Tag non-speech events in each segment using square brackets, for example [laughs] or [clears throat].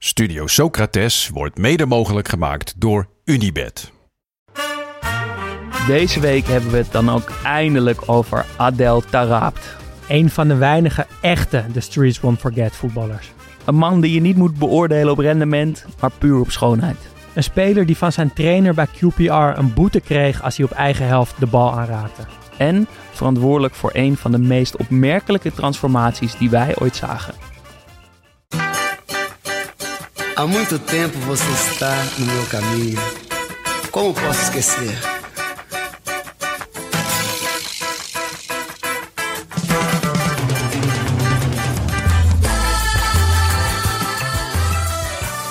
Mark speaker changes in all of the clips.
Speaker 1: Studio Socrates wordt mede mogelijk gemaakt door Unibed.
Speaker 2: Deze week hebben we het dan ook eindelijk over Adel Tarabt.
Speaker 3: Een van de weinige echte The Streets Won't Forget voetballers.
Speaker 2: Een man die je niet moet beoordelen op rendement, maar puur op schoonheid.
Speaker 3: Een speler die van zijn trainer bij QPR een boete kreeg als hij op eigen helft de bal aanraakte.
Speaker 2: En verantwoordelijk voor een van de meest opmerkelijke transformaties die wij ooit zagen.
Speaker 4: Há muito tempo você está no meu caminho. Como posso esquecer?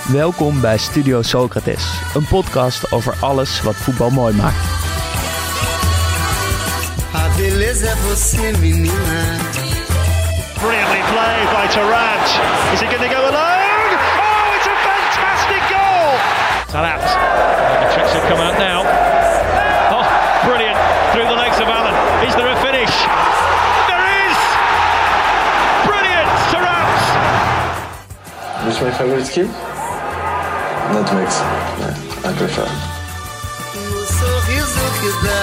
Speaker 2: Welkom bij Studio Socrates, een podcast over alles wat voetbal mooi maakt.
Speaker 4: A beleza é você, menina.
Speaker 5: Brilliantly played by Tarant. Is he going to go alone? Talat. The tricks have come out now. Oh, brilliant. Through the legs of Allen. Is there a finish? There is! Brilliant, Tarant!
Speaker 6: What's my favorite skill? Nutmegs. Yeah, I prefer.
Speaker 4: O sorriso que dá.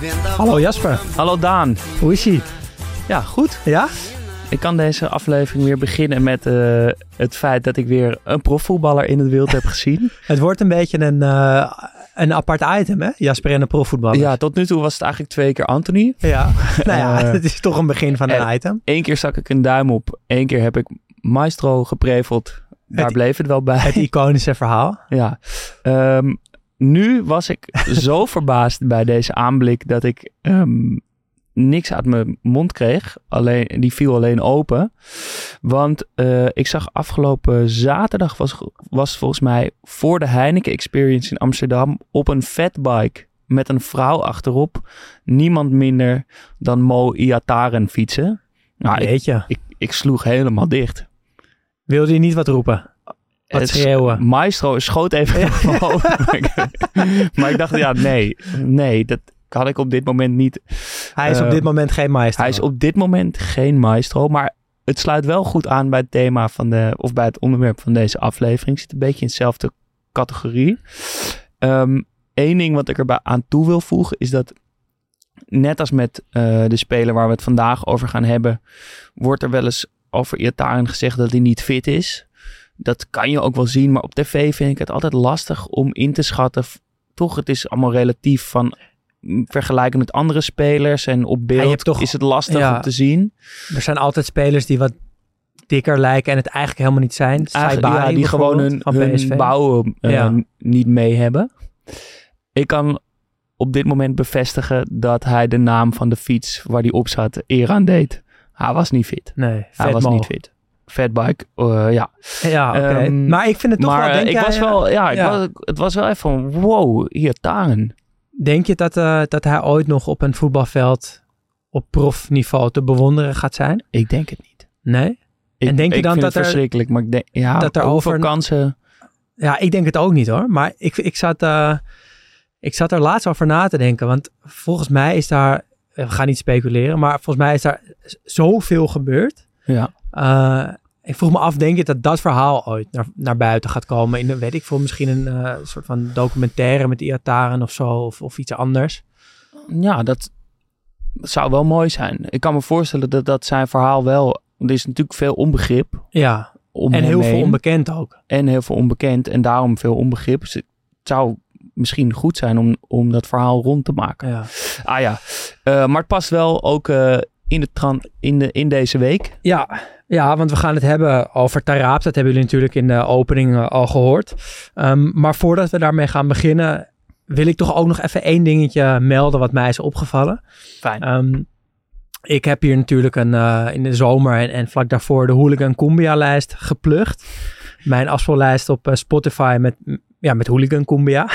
Speaker 4: Vendaval
Speaker 3: Hallo Jasper,
Speaker 2: Hallo Daan.
Speaker 3: hoe is ie?
Speaker 2: Ja, goed.
Speaker 3: Ja?
Speaker 2: Ik kan deze aflevering weer beginnen met eh, het feit dat ik weer een profvoetballer in het wild heb [laughs] gezien.
Speaker 3: Het wordt een beetje een, eh, een apart item hè, Jasper en de profvoetballer.
Speaker 2: Ja, tot nu toe was het eigenlijk twee keer Anthony.
Speaker 3: Ja, [laughs] nou ja,
Speaker 2: Eh, [laughs]
Speaker 3: het is toch een begin van een item.
Speaker 2: Eén keer stak ik een duim op, één keer heb ik Maestro gepreveld. Daar
Speaker 3: Het-
Speaker 2: bleef het wel bij.
Speaker 3: Het iconische verhaal.
Speaker 2: Ja. Ehm, nu was ik zo verbaasd bij deze aanblik dat ik ehm, niks uit mijn mond kreeg. Alleen, die viel alleen open. Want eh, ik zag afgelopen zaterdag was, was volgens mij voor de Heineken Experience in Amsterdam op een fatbike met een vrouw achterop niemand minder dan Mo Iataren fietsen. Nou, ik,
Speaker 3: Weet je,
Speaker 2: ik, ik sloeg helemaal dicht.
Speaker 3: wilde je niet wat roepen? Wat
Speaker 2: Het-
Speaker 3: schreeuwen?
Speaker 2: Maestro schoot even [laughs] ik- [laughs] maar ik dacht, ja, nee. Nee, dat had ik op dit moment niet.
Speaker 3: Hij is op dit moment geen maestro.
Speaker 2: Hij is op dit moment geen maestro. Maar het sluit wel goed aan bij het thema van de... Of bij het onderwerp van deze aflevering. Zit een beetje in dezelfde categorie. Eén ding wat ik erbij aan toe wil voegen is dat... Net als met eh, de speler waar we het vandaag over gaan hebben... wordt er wel eens over Iataren gezegd dat hij niet fit is. Dat kan je ook wel zien, maar op tv vind ik het altijd lastig om in te schatten. Toch, het is allemaal relatief van vergelijken met andere spelers. En op beeld
Speaker 3: toch-
Speaker 2: is het lastig
Speaker 3: ja.
Speaker 2: om te zien.
Speaker 3: Er zijn altijd spelers die wat dikker lijken en het eigenlijk helemaal niet zijn. Saibari
Speaker 2: ja, die gewoon hun, hun bouwen eh, niet mee hebben. Ik kan op dit moment bevestigen dat hij de naam van de fiets waar hij op zat eer aan deed. Hij was niet fit.
Speaker 3: Nee,
Speaker 2: Hij was
Speaker 3: Mo.
Speaker 2: niet fit. Fatbike, eh ja.
Speaker 3: Ja.
Speaker 2: Ehm,
Speaker 3: maar ik vind het toch
Speaker 2: maar
Speaker 3: wel, denk
Speaker 2: ik
Speaker 3: jij,
Speaker 2: was wel, ja, ik. Was, het was wel even van, wow, hier Taren.
Speaker 3: Denk je dat, eh, dat hij ooit nog op een voetbalveld op profniveau te bewonderen gaat zijn?
Speaker 2: Ik denk het niet.
Speaker 3: Nee?
Speaker 2: Ik,
Speaker 3: En denk je dan
Speaker 2: vind
Speaker 3: dat
Speaker 2: het
Speaker 3: er-
Speaker 2: verschrikkelijk, maar ik denk, ja,
Speaker 3: dat er over-
Speaker 2: kansen...
Speaker 3: Ja, ik denk het ook niet hoor. Maar ik, ik, zat, eh, ik zat er laatst over na te denken. Want volgens mij is daar, we gaan niet speculeren, maar volgens mij is daar zoveel gebeurd.
Speaker 2: Ja.
Speaker 3: Eh, ik vroeg me af, denk je dat dat verhaal ooit naar, naar buiten gaat komen? In een, weet ik veel, misschien een eh, soort van documentaire met Iataren of zo, of, of iets anders.
Speaker 2: Ja, dat zou wel mooi zijn. Ik kan me voorstellen dat dat zijn verhaal wel... Er is natuurlijk veel onbegrip
Speaker 3: Ja,
Speaker 2: om
Speaker 3: en heel veel onbekend ook.
Speaker 2: En heel veel onbekend en daarom veel onbegrip. Dus het zou misschien goed zijn om, om dat verhaal rond te maken.
Speaker 3: Ja.
Speaker 2: Ah ja, Eh, maar het past wel ook eh, in, de tran- in, de, in deze week.
Speaker 3: Ja, ja, want we gaan het hebben over Taraap. Dat hebben jullie natuurlijk in de opening eh, al gehoord. Ehm, maar voordat we daarmee gaan beginnen, wil ik toch ook nog even één dingetje melden wat mij is opgevallen.
Speaker 2: Fijn.
Speaker 3: Ehm, ik heb hier natuurlijk een, eh, in de zomer en, en vlak daarvoor de Hooligan Cumbia lijst geplukt. Mijn afspeellijst op eh, Spotify met, ja, met Hooligan Cumbia.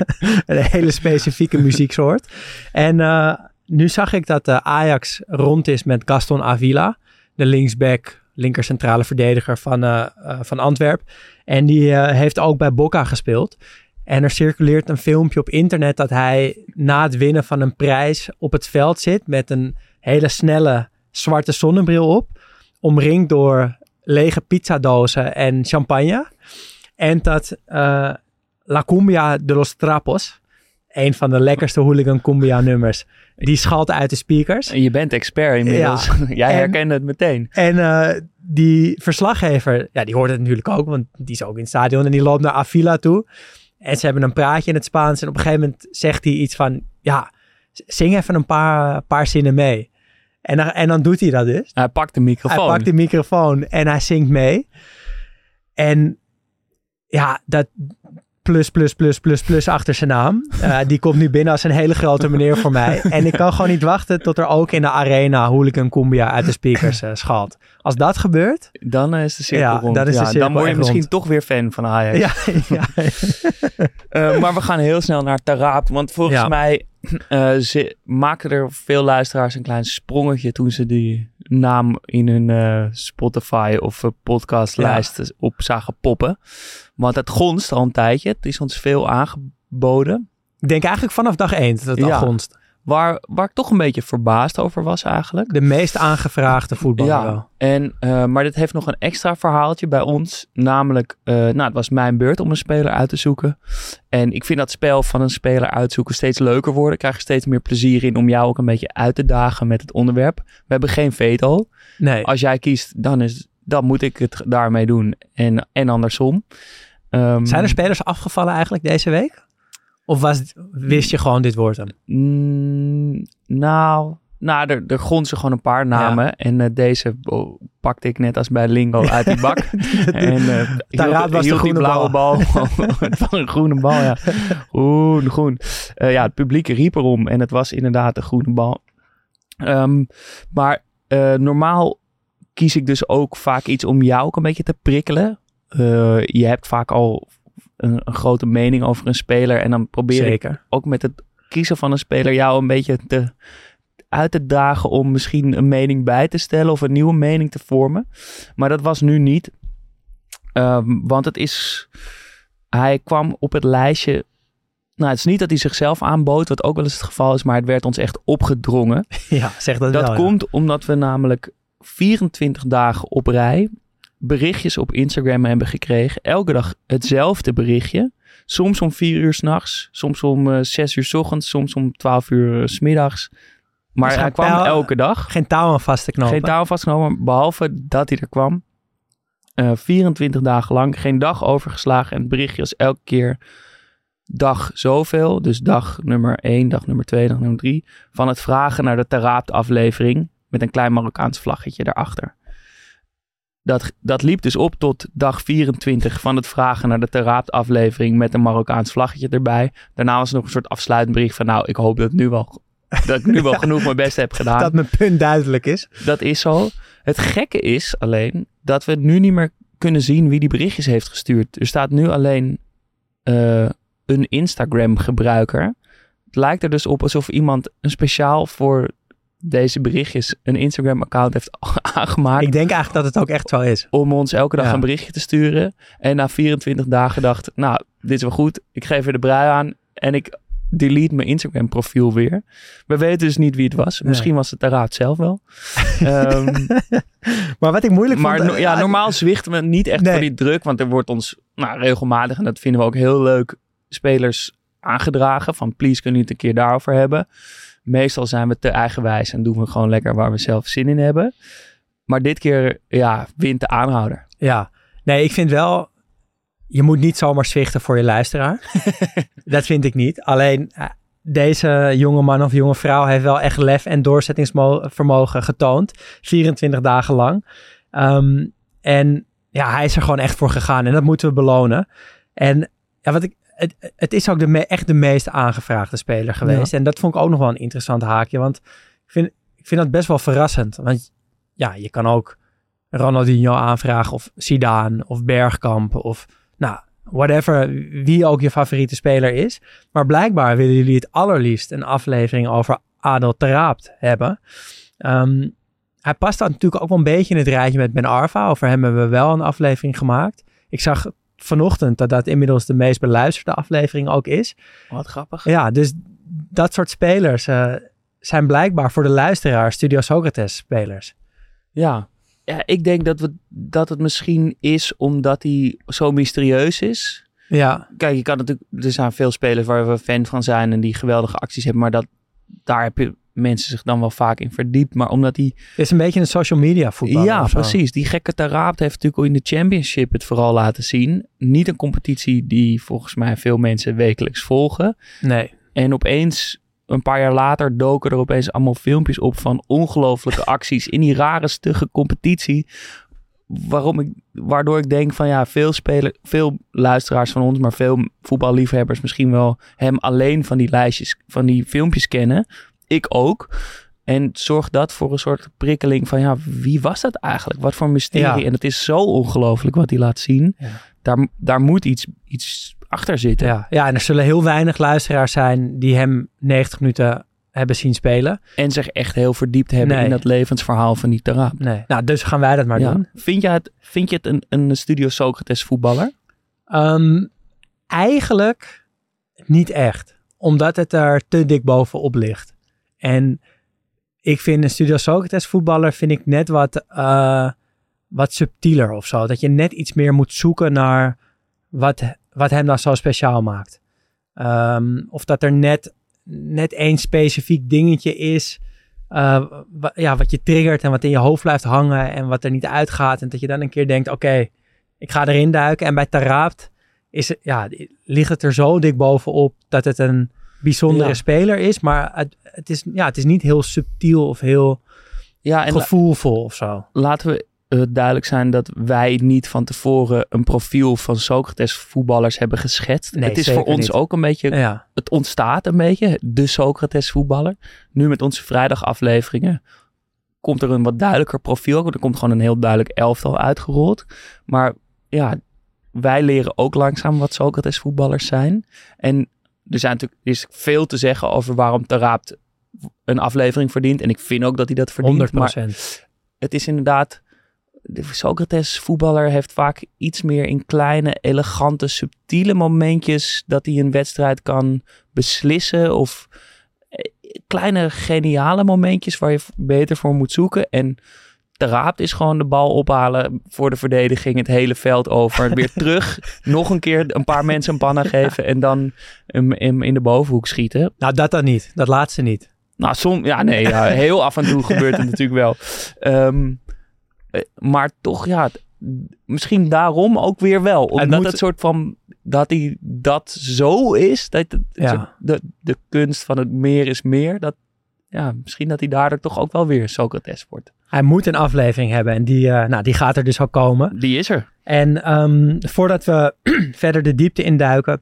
Speaker 3: [laughs] een hele specifieke muzieksoort. En eh, nu zag ik dat de Ajax rond is met Gaston Avila. De linksback, linker centrale verdediger van, eh, eh, van Antwerp. En die eh, heeft ook bij Boca gespeeld. En er circuleert een filmpje op internet dat hij na het winnen van een prijs op het veld zit met een hele snelle zwarte zonnebril op. omringd door lege pizzadozen en champagne. En dat uh, La Cumbia de los Trapos, een van de lekkerste hooligan cumbia nummers, die schalt uit de speakers.
Speaker 2: En je bent expert inmiddels. Ja. [laughs] Jij herkende het meteen.
Speaker 3: En uh, die verslaggever, ja, die hoort het natuurlijk ook, want die is ook in het stadion en die loopt naar Avila toe. En ze hebben een praatje in het Spaans en op een gegeven moment zegt hij iets van, ja, zing even een paar, paar zinnen mee. En dan, en dan doet hij dat dus.
Speaker 2: Hij pakt de microfoon.
Speaker 3: Hij pakt de microfoon en hij zingt mee. En ja, dat plus, plus, plus, plus, plus achter zijn naam. Uh, die komt nu binnen als een hele grote meneer voor mij. En ik kan gewoon niet wachten tot er ook in de arena Hooligan Cumbia uit de speakers uh, schalt. Als dat gebeurt...
Speaker 2: Dan is de cirkel ja, rond. Dan, is de cirkel dan word je misschien rond. toch weer fan van Ajax. Ja, ja. uh, [laughs] maar we gaan heel snel naar Taraap. Want volgens ja. mij ze maken er veel luisteraars een klein sprongetje toen ze die naam in hun uh, Spotify of uh, podcastlijst ja. op zagen poppen. Want het gonst al een tijdje. Het is ons veel aangeboden.
Speaker 3: Ik denk eigenlijk vanaf dag één dat het ja. al gonst.
Speaker 2: Waar, waar ik toch een beetje verbaasd over was eigenlijk.
Speaker 3: De meest aangevraagde voetballer ja.
Speaker 2: En, uh, maar dit heeft nog een extra verhaaltje bij ons. Namelijk, uh, nou het was mijn beurt om een speler uit te zoeken. En ik vind dat spel van een speler uitzoeken steeds leuker worden. Ik krijg er steeds meer plezier in om jou ook een beetje uit te dagen met het onderwerp. We hebben geen veto. Nee. Als jij kiest, dan, is, dan moet ik het daarmee doen. En, en andersom.
Speaker 3: Um, Zijn er spelers afgevallen eigenlijk deze week? Of was, wist je gewoon dit woord hem?
Speaker 2: Mm, nou, nou, er, er grond ze gewoon een paar namen. Ja. En uh, deze oh, pakte ik net als bij Lingo uit die bak. [laughs] en uh,
Speaker 3: Daaruit was de groene blauwe bal. [laughs]
Speaker 2: was een groene bal, ja. [laughs] Groen, groen. Uh, ja, het publiek riep erom. En het was inderdaad een groene bal. Um, maar normaal kies ik dus ook vaak iets om jou ook een beetje te prikkelen. je hebt vaak al een, een, grote mening over een speler. En dan probeer Zeker. ik ook met het kiezen van een speler jou een beetje te, uit te dagen om misschien een mening bij te stellen of een nieuwe mening te vormen. Maar dat was nu niet. Um, want het is. Hij kwam op het lijstje. Nou, het is niet dat hij zichzelf aanbood, wat ook wel eens het geval is, maar het werd ons echt opgedrongen. [laughs]
Speaker 3: Ja, zeg dat
Speaker 2: Dat
Speaker 3: wel,
Speaker 2: komt
Speaker 3: ja.
Speaker 2: omdat we namelijk 24 dagen op rij berichtjes op Instagram hebben gekregen. Elke dag hetzelfde berichtje. Soms om vier uur s'nachts, soms om uh, zes uur s ochtends, soms om twaalf uur uh, s middags. Maar dus hij kwam taal, elke dag.
Speaker 3: Geen touw aan vast te knopen.
Speaker 2: Geen touw vast te knopen, behalve dat hij er kwam. Uh, 24 dagen lang, geen dag overgeslagen. En het berichtje was elke keer dag zoveel. Dus dag nummer 1, dag nummer 2, dag nummer 3. Van het vragen naar de Taraat aflevering. Met een klein Marokkaans vlaggetje daarachter. Dat, dat liep dus op tot dag 24 van het vragen naar de Teraat aflevering met een Marokkaans vlaggetje erbij. Daarna was er nog een soort afsluitend bericht van nou, ik hoop dat, nu wel, dat ik nu wel [laughs] genoeg mijn best heb gedaan.
Speaker 3: Dat mijn punt duidelijk is.
Speaker 2: Dat is zo. Het gekke is alleen dat we nu niet meer kunnen zien wie die berichtjes heeft gestuurd. Er staat nu alleen uh, een Instagram gebruiker. Het lijkt er dus op alsof iemand een speciaal voor deze berichtjes een Instagram-account heeft [laughs] aangemaakt.
Speaker 3: Ik denk eigenlijk dat het ook echt zo is.
Speaker 2: Om ons elke dag ja. een berichtje te sturen. En na 24 dagen dacht nou, dit is wel goed. Ik geef er de brui aan en ik delete mijn Instagram-profiel weer. We weten dus niet wie het was. Nee. Misschien was het de raad zelf wel. um, [laughs]
Speaker 3: maar wat ik moeilijk
Speaker 2: maar
Speaker 3: vond...
Speaker 2: Maar ja, normaal zwichten we niet echt nee. voor die druk. Want er wordt ons nou, regelmatig, en dat vinden we ook heel leuk, spelers aangedragen. Van please, kunnen jullie het een keer daarover hebben. Meestal zijn we te eigenwijs en doen we gewoon lekker waar we zelf zin in hebben. Maar dit keer, ja, wint de aanhouder.
Speaker 3: Ja, nee, ik vind wel, je moet niet zomaar zwichten voor je luisteraar. [laughs] dat vind ik niet. Alleen deze jonge man of jonge vrouw heeft wel echt lef en doorzettingsvermogen getoond. 24 dagen lang. Um, en ja, hij is er gewoon echt voor gegaan en dat moeten we belonen. En ja, wat ik, het, het is ook de me, echt de meest aangevraagde speler geweest. Ja. En dat vond ik ook nog wel een interessant haakje. Want ik vind, ik vind dat best wel verrassend. Want ja, je kan ook Ronaldinho aanvragen of Zidane of Bergkamp of nou, whatever, wie ook je favoriete speler is. Maar blijkbaar willen jullie het allerliefst een aflevering over Adel Teraapt hebben. Um, hij past dan natuurlijk ook wel een beetje in het rijtje met Ben Arfa. Over hem hebben we wel een aflevering gemaakt. Ik zag vanochtend dat dat inmiddels de meest beluisterde aflevering ook is.
Speaker 2: Wat grappig.
Speaker 3: Ja, dus dat soort spelers uh, zijn blijkbaar voor de luisteraar Studio Socrates spelers.
Speaker 2: Ja, Ja, ik denk dat, we, dat het misschien is omdat hij zo mysterieus is.
Speaker 3: Ja,
Speaker 2: Kijk, je kan natuurlijk, er zijn veel spelers waar we fan van zijn en die geweldige acties hebben, maar dat, daar heb je mensen zich dan wel vaak in verdiept. Maar omdat hij
Speaker 3: het is een beetje een social media voetbal.
Speaker 2: Ja, precies. Die gekke Tarabt heeft natuurlijk in de Championship het vooral laten zien. Niet een competitie die volgens mij veel mensen wekelijks volgen.
Speaker 3: Nee.
Speaker 2: En opeens, een paar jaar later, doken er opeens allemaal filmpjes op van ongelofelijke [laughs] acties in die rare, stugge competitie. Waarom ik, waardoor ik denk van ja, veel, spelen, veel luisteraars van ons, maar veel voetballiefhebbers misschien wel hem alleen van die lijstjes, van die filmpjes kennen. Ik ook. En zorg dat voor een soort prikkeling van ja, wie was dat eigenlijk? Wat voor mysterie?
Speaker 3: Ja.
Speaker 2: En het is zo ongelooflijk wat hij laat zien.
Speaker 3: Ja.
Speaker 2: Daar, daar moet iets, iets achter zitten.
Speaker 3: Ja. ja, en er zullen heel weinig luisteraars zijn die hem 90 minuten hebben zien spelen.
Speaker 2: En zich echt heel verdiept hebben
Speaker 3: Nee.
Speaker 2: in dat levensverhaal van die Tarab.
Speaker 3: Nee. Nou, dus gaan wij dat maar
Speaker 2: Ja.
Speaker 3: doen.
Speaker 2: Vind, je het, vind je het een, een Studio Socrates voetballer?
Speaker 3: Ehm, eigenlijk niet echt. Omdat het er te dik bovenop ligt. En ik vind een Studio Socrates voetballer vind ik net wat, eh, wat subtieler of zo. Dat je net iets meer moet zoeken naar wat, wat hem dan zo speciaal maakt. Ehm, of dat er net, net één specifiek dingetje is... eh, ja, wat je triggert en wat in je hoofd blijft hangen en wat er niet uitgaat. En dat je dan een keer denkt, oké, ik ga erin duiken. En bij Taraabt is ja, ligt het er zo dik bovenop dat het een bijzondere
Speaker 2: Ja.
Speaker 3: speler is. Maar het, het, is, ja, het is niet heel subtiel of heel
Speaker 2: Ja, en
Speaker 3: gevoelvol of zo.
Speaker 2: laten we eh, duidelijk zijn dat wij niet van tevoren een profiel van Socrates voetballers hebben geschetst.
Speaker 3: Nee,
Speaker 2: het is voor ons
Speaker 3: niet.
Speaker 2: ook een beetje,
Speaker 3: Ja,
Speaker 2: het ontstaat een beetje, de Socrates voetballer. Nu met onze vrijdagafleveringen komt er een wat duidelijker profiel. Er komt gewoon een heel duidelijk elftal uitgerold. Maar ja, wij leren ook langzaam wat Socrates voetballers zijn. En er, zijn natuurlijk, er is veel te zeggen over waarom Taraabt een aflevering verdient. En ik vind ook dat hij dat verdient.
Speaker 3: 100
Speaker 2: Maar het is inderdaad. De Socrates voetballer heeft vaak iets meer in kleine, elegante, subtiele momentjes dat hij een wedstrijd kan beslissen. Of eh, kleine, geniale momentjes waar je beter voor moet zoeken. En de raap is gewoon de bal ophalen voor de verdediging, het hele veld over. [laughs] Weer terug, nog een keer een paar mensen een panna geven en dan hem, hem in de bovenhoek schieten.
Speaker 3: Nou, dat dan niet. Dat laatste niet.
Speaker 2: Nou, som, ja, nee, ja, heel af en toe gebeurt het [laughs] natuurlijk wel. Ehm, eh, maar toch, ja, misschien daarom ook weer wel. Omdat het,
Speaker 3: moet-
Speaker 2: soort van, dat hij dat zo is, dat het,
Speaker 3: Ja.
Speaker 2: de, de kunst van het meer is meer, dat, ja, misschien dat hij daardoor toch ook wel weer Socrates wordt.
Speaker 3: Hij moet een aflevering hebben en die, eh, nou, die gaat er dus al komen.
Speaker 2: Die is er.
Speaker 3: En ehm, voordat we [clears throat] verder de diepte induiken,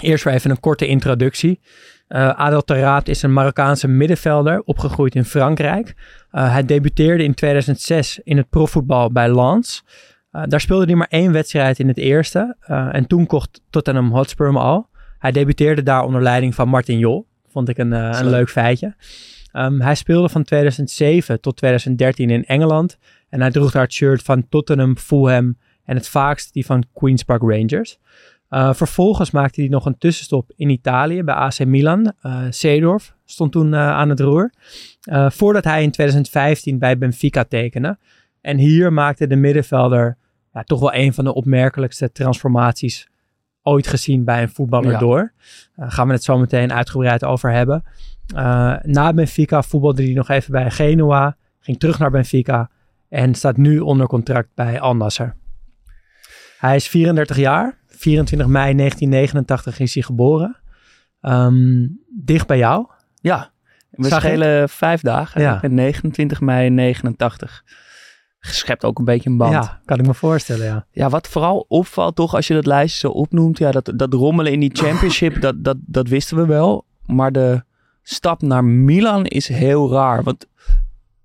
Speaker 3: eerst weer even een korte introductie. Eh Adel Tarabt is een Marokkaanse middenvelder, opgegroeid in Frankrijk. Eh, hij debuteerde in 2006 in het profvoetbal bij Lens. Daar speelde hij maar één wedstrijd in het eerste. en toen kocht Tottenham Hotspur hem al. Hij debuteerde daar onder leiding van Martin Jol. Vond ik een, een leuk feitje. Ehm, hij speelde van 2007 tot 2013 in Engeland. En hij droeg daar het shirt van Tottenham, Fulham en het vaakst die van Queen's Park Rangers. Uh, vervolgens maakte hij nog een tussenstop in Italië bij AC Milan. Uh, Seedorf stond toen uh, aan het roer. Uh, voordat hij in 2015 bij Benfica tekende. En hier maakte de middenvelder ja, toch wel een van de opmerkelijkste transformaties ooit gezien bij een voetballer
Speaker 2: Ja.
Speaker 3: door. Daar gaan we het zo meteen uitgebreid over hebben. Uh, na Benfica voetbalde hij nog even bij Genoa. Ging terug naar Benfica. En staat nu onder contract bij Al. Hij is 34 jaar. 24 mei 1989 is hij geboren. Um, dicht bij jou.
Speaker 2: Ja, we
Speaker 3: Zag
Speaker 2: schelen vijf dagen.
Speaker 3: Ja.
Speaker 2: Ik ben 29 mei 89. Schept ook een beetje een band.
Speaker 3: Ja, kan ik me voorstellen, ja.
Speaker 2: Ja, wat vooral opvalt toch als je dat lijstje zo opnoemt. Ja, dat, dat rommelen in die championship, [clears throat] dat, dat, dat wisten we wel. Maar de stap naar Milan is heel raar. Want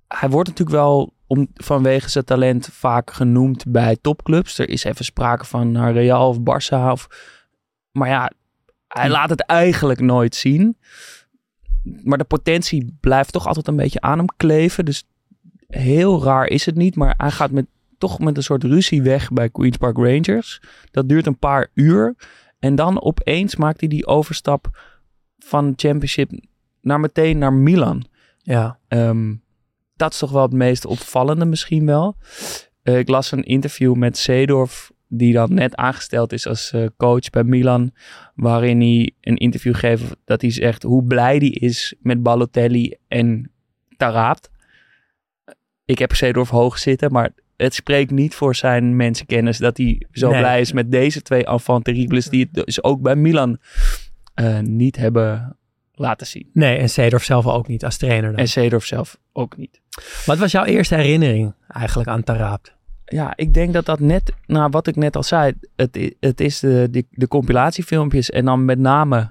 Speaker 2: hij wordt natuurlijk wel om, vanwege zijn talent vaak genoemd bij topclubs. Er is even sprake van naar Real of Barça. Of, maar ja, hij laat het eigenlijk nooit zien. Maar de potentie blijft toch altijd een beetje aan hem kleven. Dus heel raar is het niet. Maar hij gaat met, toch met een soort ruzie weg bij Queen's Park Rangers. Dat duurt een paar uur. En dan opeens maakt hij die overstap van Championship naar meteen naar Milan.
Speaker 3: Ja,
Speaker 2: Um, dat is toch wel het meest opvallende misschien wel. Eh, ik las een interview met Seedorf, die dan net aangesteld is als eh, coach bij Milan. Waarin hij een interview geeft dat hij zegt hoe blij hij is met Balotelli en Taraabt. Ik heb Seedorf hoog zitten, maar het spreekt niet voor zijn mensenkennis dat hij zo
Speaker 3: Nee.
Speaker 2: blij is met deze twee enfants terribles die het dus ook bij Milan eh, niet hebben laten zien.
Speaker 3: Nee, en Seedorf zelf ook niet als trainer. dan.
Speaker 2: En Seedorf zelf ook niet.
Speaker 3: Wat was jouw eerste herinnering eigenlijk aan Taraabt?
Speaker 2: Ja, ik denk dat dat net, nou wat ik net al zei, het, het is de, de, de compilatiefilmpjes en dan met name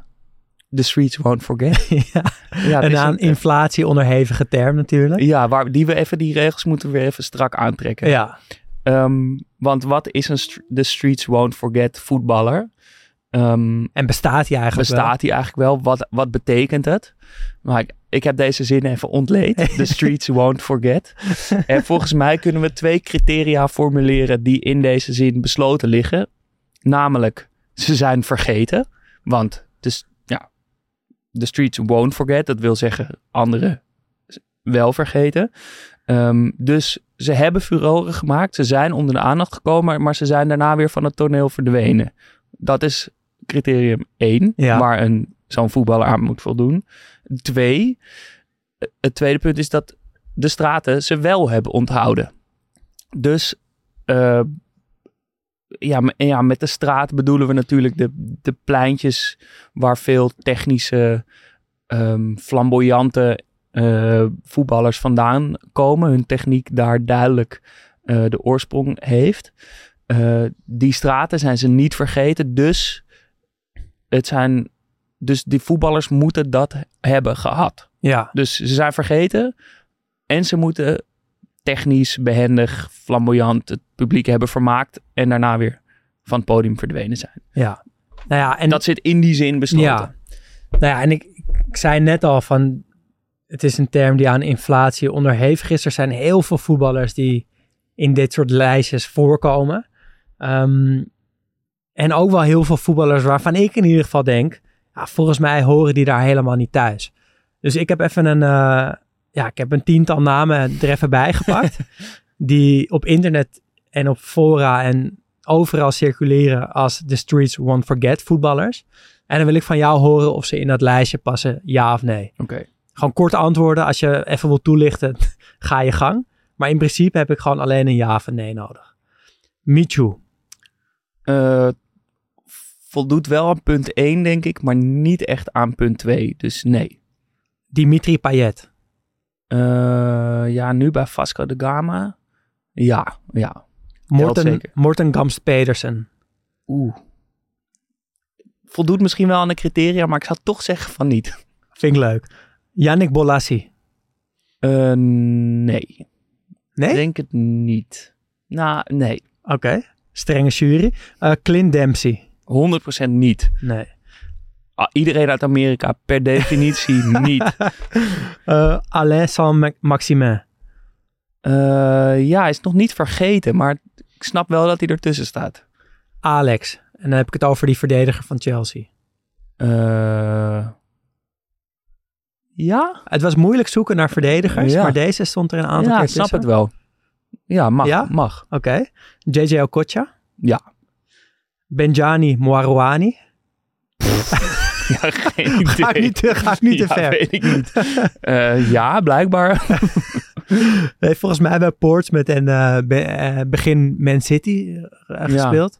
Speaker 2: The Streets Won't Forget. [laughs]
Speaker 3: ja,
Speaker 2: Ja, is
Speaker 3: aan
Speaker 2: een-
Speaker 3: inflatie onderhevige term natuurlijk.
Speaker 2: ja waar, die we even, die regels moeten we weer even strak aantrekken.
Speaker 3: Ja,
Speaker 2: Ehm, want wat is een The Streets Won't Forget voetballer? Ehm,
Speaker 3: en bestaat hij eigenlijk
Speaker 2: bestaat hij eigenlijk wel? Wat, wat betekent het? Maar ik, ik heb deze zin even ontleed. The [laughs] streets won't forget. En volgens mij kunnen we twee criteria formuleren die in deze zin besloten liggen. Namelijk, ze zijn vergeten. Want dus, ja, the streets won't forget. Dat wil zeggen, anderen wel vergeten. Ehm, dus ze hebben furoren gemaakt. Ze zijn onder de aandacht gekomen. Maar ze zijn daarna weer van het toneel verdwenen. Dat is criterium 1,
Speaker 3: Ja.
Speaker 2: waar een, zo'n voetballer aan moet voldoen. Twee, het tweede punt is dat de straten ze wel hebben onthouden. Dus eh, ja, ja, met de straat bedoelen we natuurlijk de, de pleintjes waar veel technische, ehm, flamboyante eh, voetballers vandaan komen. Hun techniek daar duidelijk eh, de oorsprong heeft. Die straten zijn ze niet vergeten, dus het zijn, dus die voetballers moeten dat hebben gehad.
Speaker 3: Ja,
Speaker 2: Dus ze zijn vergeten en ze moeten technisch, behendig, flamboyant het publiek hebben vermaakt en daarna weer van het podium verdwenen zijn.
Speaker 3: ja. Nou ja, en
Speaker 2: En dat zit in die zin besloten.
Speaker 3: Ja. Nou ja, en ik, ik zei net al van, het is een term die aan inflatie onderhevig is. Er zijn heel veel voetballers die in dit soort lijstjes voorkomen. Ehm, en ook wel heel veel voetballers waarvan ik in ieder geval denk, ja, volgens mij horen die daar helemaal niet thuis. Dus ik heb even een, eh, ja, ik heb een tiental namen er even bij gepakt. [laughs] die op internet en op fora en overal circuleren als The Streets Won't Forget voetballers. En dan wil ik van jou horen of ze in dat lijstje passen, ja of nee.
Speaker 2: Oké.
Speaker 3: Gewoon kort antwoorden. Als je even wilt toelichten, [laughs] ga je gang. Maar in principe heb ik gewoon alleen een ja of een nee nodig. Michu.
Speaker 2: Eh, voldoet wel aan punt 1, denk ik, maar niet echt aan punt 2. Dus nee.
Speaker 3: Dimitri Payet.
Speaker 2: Eh, ja, nu bij Vasco de Gama. Ja, ja.
Speaker 3: Morten. Morten Gamst Pedersen.
Speaker 2: Oeh. Voldoet misschien wel aan de criteria, maar ik zou toch zeggen van niet. [laughs]
Speaker 3: Vind ik leuk. Yannick Bolassi.
Speaker 2: Eh, nee.
Speaker 3: Nee?
Speaker 2: Ik denk het niet. Nou, nee.
Speaker 3: Oké. Strenge jury. Eh Clint Dempsey.
Speaker 2: 100% niet.
Speaker 3: Nee.
Speaker 2: Ah, iedereen uit Amerika per definitie [laughs] niet.
Speaker 3: Eh Alain Saint-Maximin.
Speaker 2: Eh, ja, hij is nog niet vergeten, maar ik snap wel dat hij ertussen staat.
Speaker 3: Alex. En dan heb ik het over die verdediger van Chelsea.
Speaker 2: Eh, ja?
Speaker 3: Het was moeilijk zoeken naar verdedigers,
Speaker 2: Ja.
Speaker 3: maar deze stond er een aantal
Speaker 2: Ja,
Speaker 3: keer
Speaker 2: ik snap
Speaker 3: tussen.
Speaker 2: het wel. Ja, mag.
Speaker 3: Ja?
Speaker 2: mag.
Speaker 3: Oké. JJ Okocha.
Speaker 2: Ja.
Speaker 3: Benjani Mwarouani. [laughs]
Speaker 2: Ja, geen idee.
Speaker 3: Ga ik niet te- ga ik niet te
Speaker 2: Ja,
Speaker 3: ver.
Speaker 2: weet ik niet. Eh, ja, blijkbaar. [laughs]
Speaker 3: Heeft volgens mij bij Portsmouth en eh, be- eh, begin Man City gespeeld.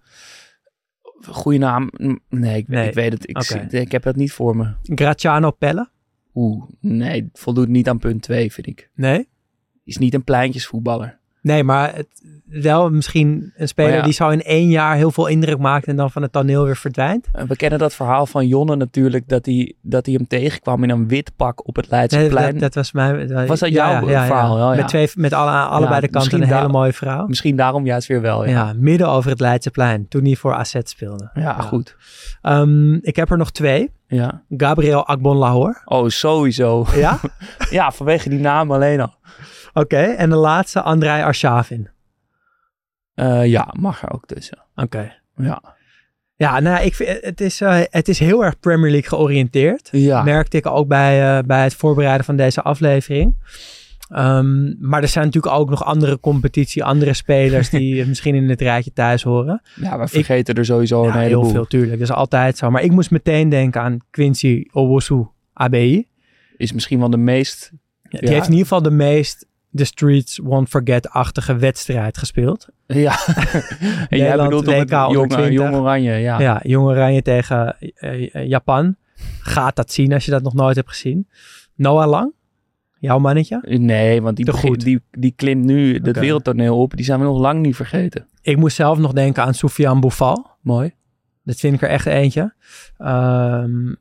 Speaker 2: Goeie naam. Nee, ik,
Speaker 3: Nee.
Speaker 2: ik weet het. Ik, zie- ik heb het niet voor me.
Speaker 3: Graziano Pelle.
Speaker 2: Oeh, nee, voldoet niet aan punt 2, vind ik.
Speaker 3: Nee?
Speaker 2: Is niet een pleintjesvoetballer.
Speaker 3: Nee, maar het, wel misschien een speler
Speaker 2: ja.
Speaker 3: die zo in één jaar heel veel indruk maakt en dan van het toneel weer verdwijnt.
Speaker 2: We kennen dat verhaal van Jonne natuurlijk, dat hij, dat hij hem tegenkwam in een wit pak op het
Speaker 3: Nee,
Speaker 2: Leidseplein.
Speaker 3: dat, dat was mijn.
Speaker 2: Was dat
Speaker 3: ja,
Speaker 2: jouw
Speaker 3: ja, ja,
Speaker 2: verhaal? Ja, ja.
Speaker 3: Met twee, met alle, allebei de kanten een hele mooie vrouw.
Speaker 2: Misschien daarom juist weer wel.
Speaker 3: Ja. Midden over het Leidseplein, toen hij voor AZ speelde.
Speaker 2: ja, goed.
Speaker 3: Ehm, ik heb er nog twee.
Speaker 2: Ja.
Speaker 3: Gabriel Agbon Lahore.
Speaker 2: Oh, sowieso.
Speaker 3: Ja? [laughs]
Speaker 2: Ja, vanwege die naam alleen al.
Speaker 3: Oké, en de laatste, Andrei Arshavin.
Speaker 2: Eh, ja, mag er ook tussen.
Speaker 3: Oké.
Speaker 2: Ja.
Speaker 3: Ja, nou, ik vind, het, is, eh, het is heel erg Premier League georiënteerd.
Speaker 2: Ja.
Speaker 3: Merkte ik ook bij, eh, bij het voorbereiden van deze aflevering. Ehm, maar er zijn natuurlijk ook nog andere competitie, andere spelers die [laughs] misschien in het rijtje thuis horen.
Speaker 2: Ja, we vergeten er sowieso
Speaker 3: Ja,
Speaker 2: een
Speaker 3: heel
Speaker 2: heleboel.
Speaker 3: veel, tuurlijk. Dat is altijd zo. Maar ik moest meteen denken aan Quincy Owosu ABI.
Speaker 2: Is misschien wel de meest...
Speaker 3: Ja, die heeft in ieder geval de meest The Streets Won't Forget-achtige wedstrijd gespeeld.
Speaker 2: Ja, [laughs] [laughs] en jij bedoelt op
Speaker 3: WK
Speaker 2: jonge,
Speaker 3: 20.
Speaker 2: jong oranje, ja.
Speaker 3: Ja, Jong Oranje tegen eh, eh, Japan. Gaat dat zien als je dat nog nooit hebt gezien. Noah Lang, jouw mannetje.
Speaker 2: Nee, want die, die, die klimt nu het
Speaker 3: Oké.
Speaker 2: wereldtoneel op. Die zijn we nog lang niet vergeten.
Speaker 3: Ik moest zelf nog denken aan Soufiane Boufal.
Speaker 2: Mooi.
Speaker 3: Dat vind ik er echt eentje. Ehm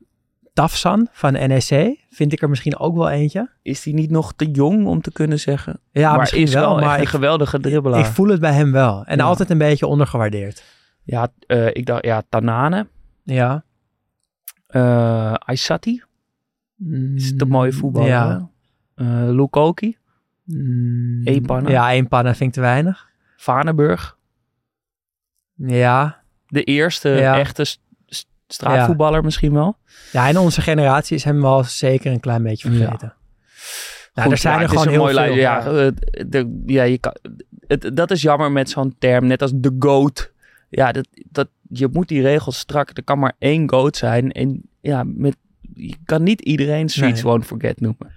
Speaker 3: Tafsan van NEC vind ik er misschien ook wel eentje.
Speaker 2: Is die niet nog te jong om te kunnen zeggen?
Speaker 3: Ja,
Speaker 2: maar
Speaker 3: misschien
Speaker 2: is
Speaker 3: wel, maar
Speaker 2: een geweldige dribbelaar.
Speaker 3: ik voel het bij hem wel. En
Speaker 2: Ja.
Speaker 3: altijd een beetje ondergewaardeerd.
Speaker 2: Ja, eh, ik dacht, ja, Tanane.
Speaker 3: Ja.
Speaker 2: eh Aysati. Is het een mooie voetballer.
Speaker 3: Ja.
Speaker 2: Eh, Lukoki.
Speaker 3: Mm,
Speaker 2: Eén panna.
Speaker 3: Ja, panna vind ik te weinig.
Speaker 2: Vanenburg.
Speaker 3: Ja.
Speaker 2: De eerste
Speaker 3: Ja.
Speaker 2: echte st- st- straatvoetballer misschien wel.
Speaker 3: Ja, in onze generatie is hem wel zeker een klein beetje vergeten. Nou,
Speaker 2: Goed,
Speaker 3: er zijn
Speaker 2: ja,
Speaker 3: er gewoon heel
Speaker 2: mooi
Speaker 3: veel.
Speaker 2: Ja, de, ja je kan, het, dat is jammer met zo'n term. Net als de GOAT. Ja, dat, dat, je moet die regels strak. Er kan maar één GOAT zijn. En ja, met, je kan niet iedereen Streets
Speaker 3: Nee.
Speaker 2: Won't Forget noemen.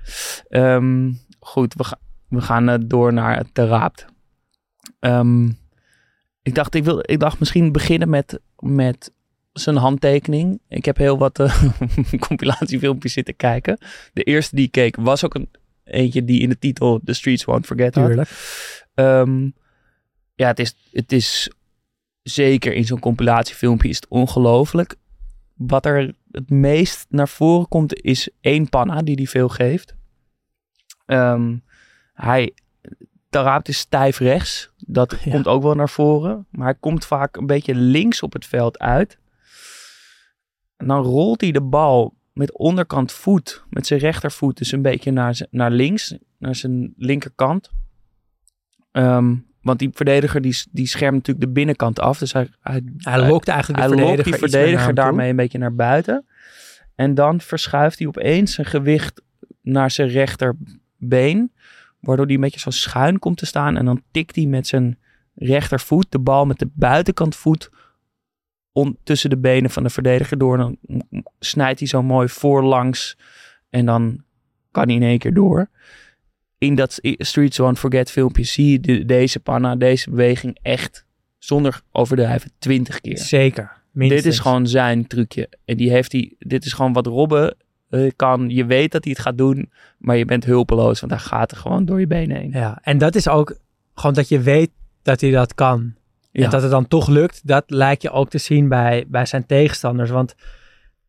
Speaker 2: Ehm, goed, we, ga- we gaan eh, door naar het te raapt. Ehm, ik, dacht, ik, wil, ik dacht misschien beginnen met, met zijn handtekening. Ik heb heel wat eh, [laughs] compilatiefilmpjes zitten kijken. De eerste die ik keek was ook een eentje die in de titel The Streets Won't Forget had. Ehm, ja, het is, het is zeker in zo'n compilatiefilmpje is het ongelooflijk. Wat er het meest naar voren komt is één panna die hij veel geeft. Ehm, hij, Tarabt is stijf rechts. Dat
Speaker 3: Ja.
Speaker 2: komt ook wel naar voren. Maar hij komt vaak een beetje links op het veld uit. En dan rolt hij de bal met onderkant voet, met zijn rechtervoet, dus een beetje naar, naar links, naar zijn linkerkant. Ehm, want die verdediger die, die schermt natuurlijk de binnenkant af. Dus hij, hij,
Speaker 3: Hij lokt eigenlijk de verdediger,
Speaker 2: die verdediger
Speaker 3: toe.
Speaker 2: daarmee een beetje naar buiten. En dan verschuift hij opeens zijn gewicht naar zijn rechterbeen. Waardoor hij een beetje zo schuin komt te staan. En dan tikt hij met zijn rechtervoet de bal met de buitenkant voet on, tussen de benen van de verdediger door. Dan snijdt hij zo mooi voorlangs. En dan kan hij in één keer door. In dat Streets Won't Forget filmpje zie je de- deze panna, deze beweging echt zonder overdrijven twintig keer.
Speaker 3: Zeker. Minstens.
Speaker 2: Dit is gewoon zijn trucje. En die heeft hij. Dit is gewoon wat Robben eh, kan. Je weet dat hij het gaat doen, maar je bent hulpeloos, want hij gaat er gewoon door je benen heen.
Speaker 3: Ja, en dat is ook gewoon dat je weet dat hij dat kan.
Speaker 2: Ja.
Speaker 3: En dat het dan toch lukt, dat lijkt je ook te zien bij, bij zijn tegenstanders. Want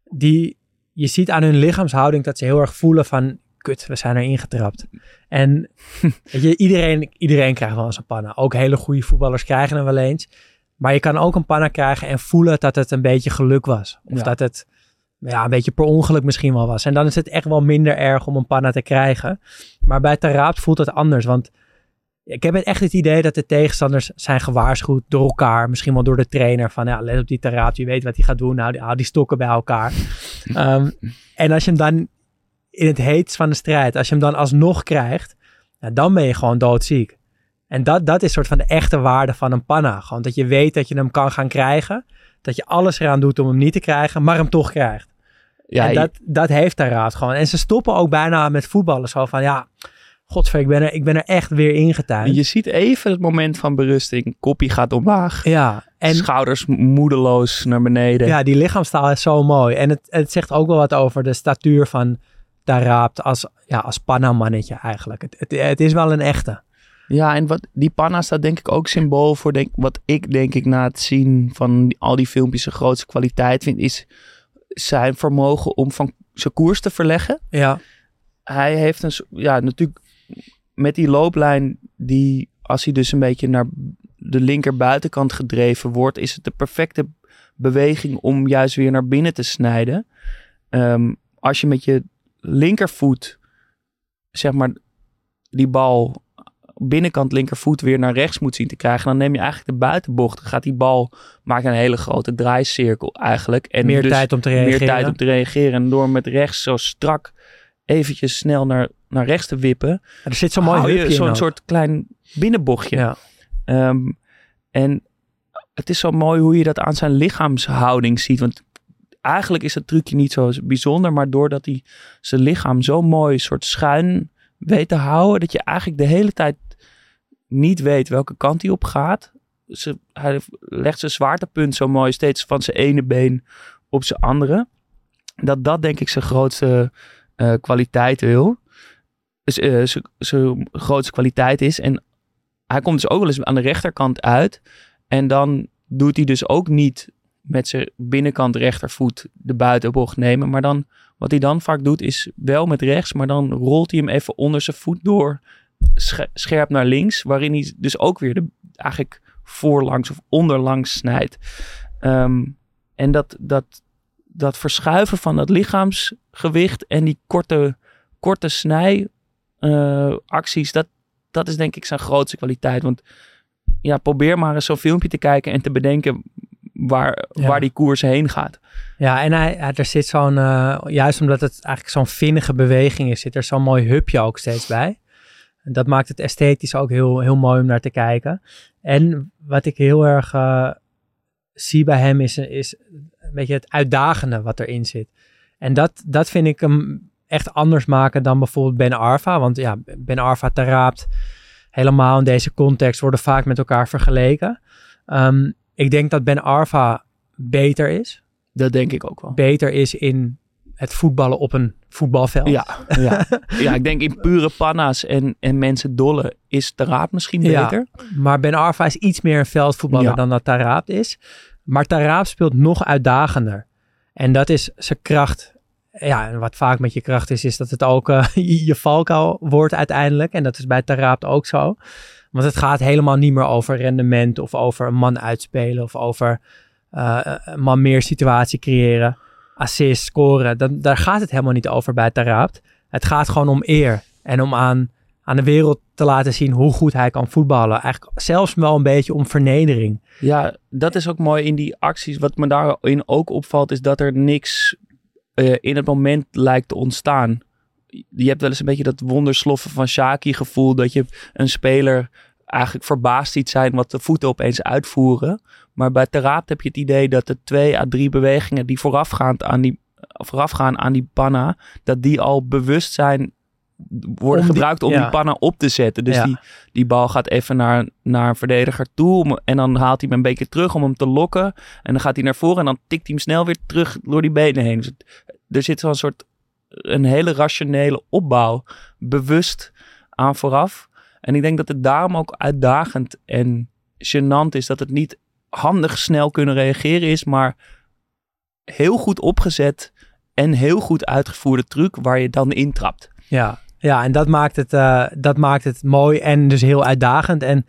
Speaker 3: die, je ziet aan hun lichaamshouding dat ze heel erg voelen van... Kut, we zijn erin getrapt. En [laughs] weet je, iedereen, iedereen krijgt wel eens een panna. Ook hele goede voetballers krijgen hem wel eens. Maar je kan ook een panna krijgen en voelen dat het een beetje geluk was. Of
Speaker 2: Ja.
Speaker 3: dat het ja, een beetje per ongeluk misschien wel was. En dan is het echt wel minder erg om een panna te krijgen. Maar bij Taraap voelt het anders. Want ik heb echt het idee dat de tegenstanders zijn gewaarschuwd door elkaar. Misschien wel door de trainer. Van ja, let op die Taraap. Je weet wat hij gaat doen. Nou, die, die stokken bij elkaar. [laughs] Ehm, en als je hem dan in het heetst van de strijd. Als je hem dan alsnog krijgt. dan ben je gewoon doodziek. En dat, dat is soort van de echte waarde van een panna. Gewoon dat je weet dat je hem kan gaan krijgen. Dat je alles eraan doet om hem niet te krijgen. Maar hem toch krijgt.
Speaker 2: Ja,
Speaker 3: en dat, dat heeft daar raad gewoon. En ze stoppen ook bijna met voetballen. Zo van, ja, godver, ik ben er, ik ben er echt weer ingetuind.
Speaker 2: je ziet even het moment van berusting. Koppie gaat omlaag.
Speaker 3: Ja, en
Speaker 2: Schouders moedeloos naar beneden.
Speaker 3: ja, die lichaamstaal is zo mooi. En het, het zegt ook wel wat over de statuur van Daraapt als, ja, als Panamannetje eigenlijk. Het, het, het is wel een echte.
Speaker 2: Ja, en wat, die panna staat denk ik ook symbool voor denk, wat ik denk ik na het zien van die- al die filmpjes de grootste kwaliteit vind, is zijn vermogen om van zijn koers te verleggen.
Speaker 3: Ja,
Speaker 2: Hij heeft een, ja natuurlijk met die looplijn die, als hij dus een beetje naar de linker buitenkant gedreven wordt, is het de perfecte beweging om juist weer naar binnen te snijden. Ehm, als je met je linkervoet, zeg maar, die bal binnenkant linkervoet weer naar rechts moet zien te krijgen, dan neem je eigenlijk de buitenbocht. Dan gaat die bal, maakt een hele grote draaicirkel eigenlijk. En
Speaker 3: meer
Speaker 2: dus
Speaker 3: tijd om te
Speaker 2: meer
Speaker 3: reageren.
Speaker 2: tijd om te reageren. En door met rechts zo strak eventjes snel naar, naar rechts te wippen,
Speaker 3: Er zit zo'n mooi
Speaker 2: zo'n soort klein binnenbochtje.
Speaker 3: Ja.
Speaker 2: Ehm, en het is zo mooi hoe je dat aan zijn lichaamshouding ziet. Want eigenlijk is het trucje niet zo bijzonder, maar doordat hij zijn lichaam zo mooi soort schuin weet te houden, dat je eigenlijk de hele tijd niet weet welke kant hij op gaat. Ze, hij legt zijn zwaartepunt zo mooi steeds van zijn ene been op zijn andere. Dat dat denk ik zijn grootste eh, kwaliteit wil. Dus, eh, zijn- grootste kwaliteit is. En hij komt dus ook wel eens aan de rechterkant uit. En dan doet hij dus ook niet met zijn binnenkant rechtervoet de buitenbocht nemen. Maar dan, wat hij dan vaak doet, is wel met rechts. Maar dan rolt hij hem even onder zijn voet door. sche- Scherp naar links. Waarin hij dus ook weer de, eigenlijk voorlangs of onderlangs snijdt. Ehm, en dat, dat, dat verschuiven van dat lichaamsgewicht en die korte, korte snij eh, dat, dat is denk ik zijn grootste kwaliteit. Want ja, probeer maar eens zo'n filmpje te kijken en te bedenken waar,
Speaker 3: Ja.
Speaker 2: waar die koers heen gaat.
Speaker 3: Ja, en hij, hij- er zit zo'n, eh, juist omdat het eigenlijk zo'n vinnige beweging is, zit er zo'n mooi hupje ook steeds bij. En dat maakt het esthetisch ook heel, heel mooi om naar te kijken. En wat ik heel erg eh, zie bij hem is, is een beetje het uitdagende wat erin zit. En dat, dat vind ik hem echt anders maken dan bijvoorbeeld Ben Arfa. Want ja, Ben Arfa Taraapt, helemaal in deze context, worden vaak met elkaar vergeleken. Ehm, ik denk dat Ben Arfa beter is
Speaker 2: Dat denk ik ook wel.
Speaker 3: beter is in het voetballen op een voetbalveld.
Speaker 2: Ja, [laughs] ja. ja, ik denk in pure panna's en, en mensen dollen is de raad misschien
Speaker 3: Ja.
Speaker 2: beter.
Speaker 3: Maar Ben Arfa is iets meer een veldvoetballer
Speaker 2: Ja.
Speaker 3: dan dat Taraap is. Maar Taraap speelt nog uitdagender. En dat is zijn kracht. Ja, en wat vaak met je kracht is, is dat het ook eh, [laughs] je valkuil wordt uiteindelijk. En dat is bij Taraap ook zo. Want het gaat helemaal niet meer over rendement of over een man uitspelen of over eh, een man meer situatie creëren, assist, scoren. Dan, daar gaat het helemaal niet over bij Taraap. Het gaat gewoon om eer en om aan, aan de wereld te laten zien hoe goed hij kan voetballen. Eigenlijk zelfs wel een beetje om vernedering.
Speaker 2: Ja, dat is ook mooi in die acties. Wat me daarin ook opvalt, is dat er niks eh, in het moment lijkt te ontstaan. Je hebt wel eens een beetje dat wondersloffen van Shaki gevoel dat je een speler eigenlijk verbaasd ziet zijn wat de voeten opeens uitvoeren. Maar bij Teraap heb je het idee dat de twee à drie bewegingen die voorafgaand aan die, voorafgaan aan die panna, dat die al bewust zijn worden
Speaker 3: Om die-
Speaker 2: gebruikt om
Speaker 3: ja.
Speaker 2: die panna op te zetten. Dus
Speaker 3: Ja.
Speaker 2: die, die bal gaat even naar, naar een verdediger toe. om- en dan haalt hij hem een beetje terug om hem te lokken. En dan gaat hij naar voren en dan tikt hij hem snel weer terug door die benen heen. Dus het- er zit zo'n soort een hele rationele opbouw bewust aan vooraf. En ik denk dat het daarom ook uitdagend en gênant is dat het niet handig snel kunnen reageren is, maar heel goed opgezet en heel goed uitgevoerde truc waar je dan intrapt.
Speaker 3: Ja, ja en dat maakt, het, eh, dat maakt het mooi en dus heel uitdagend. En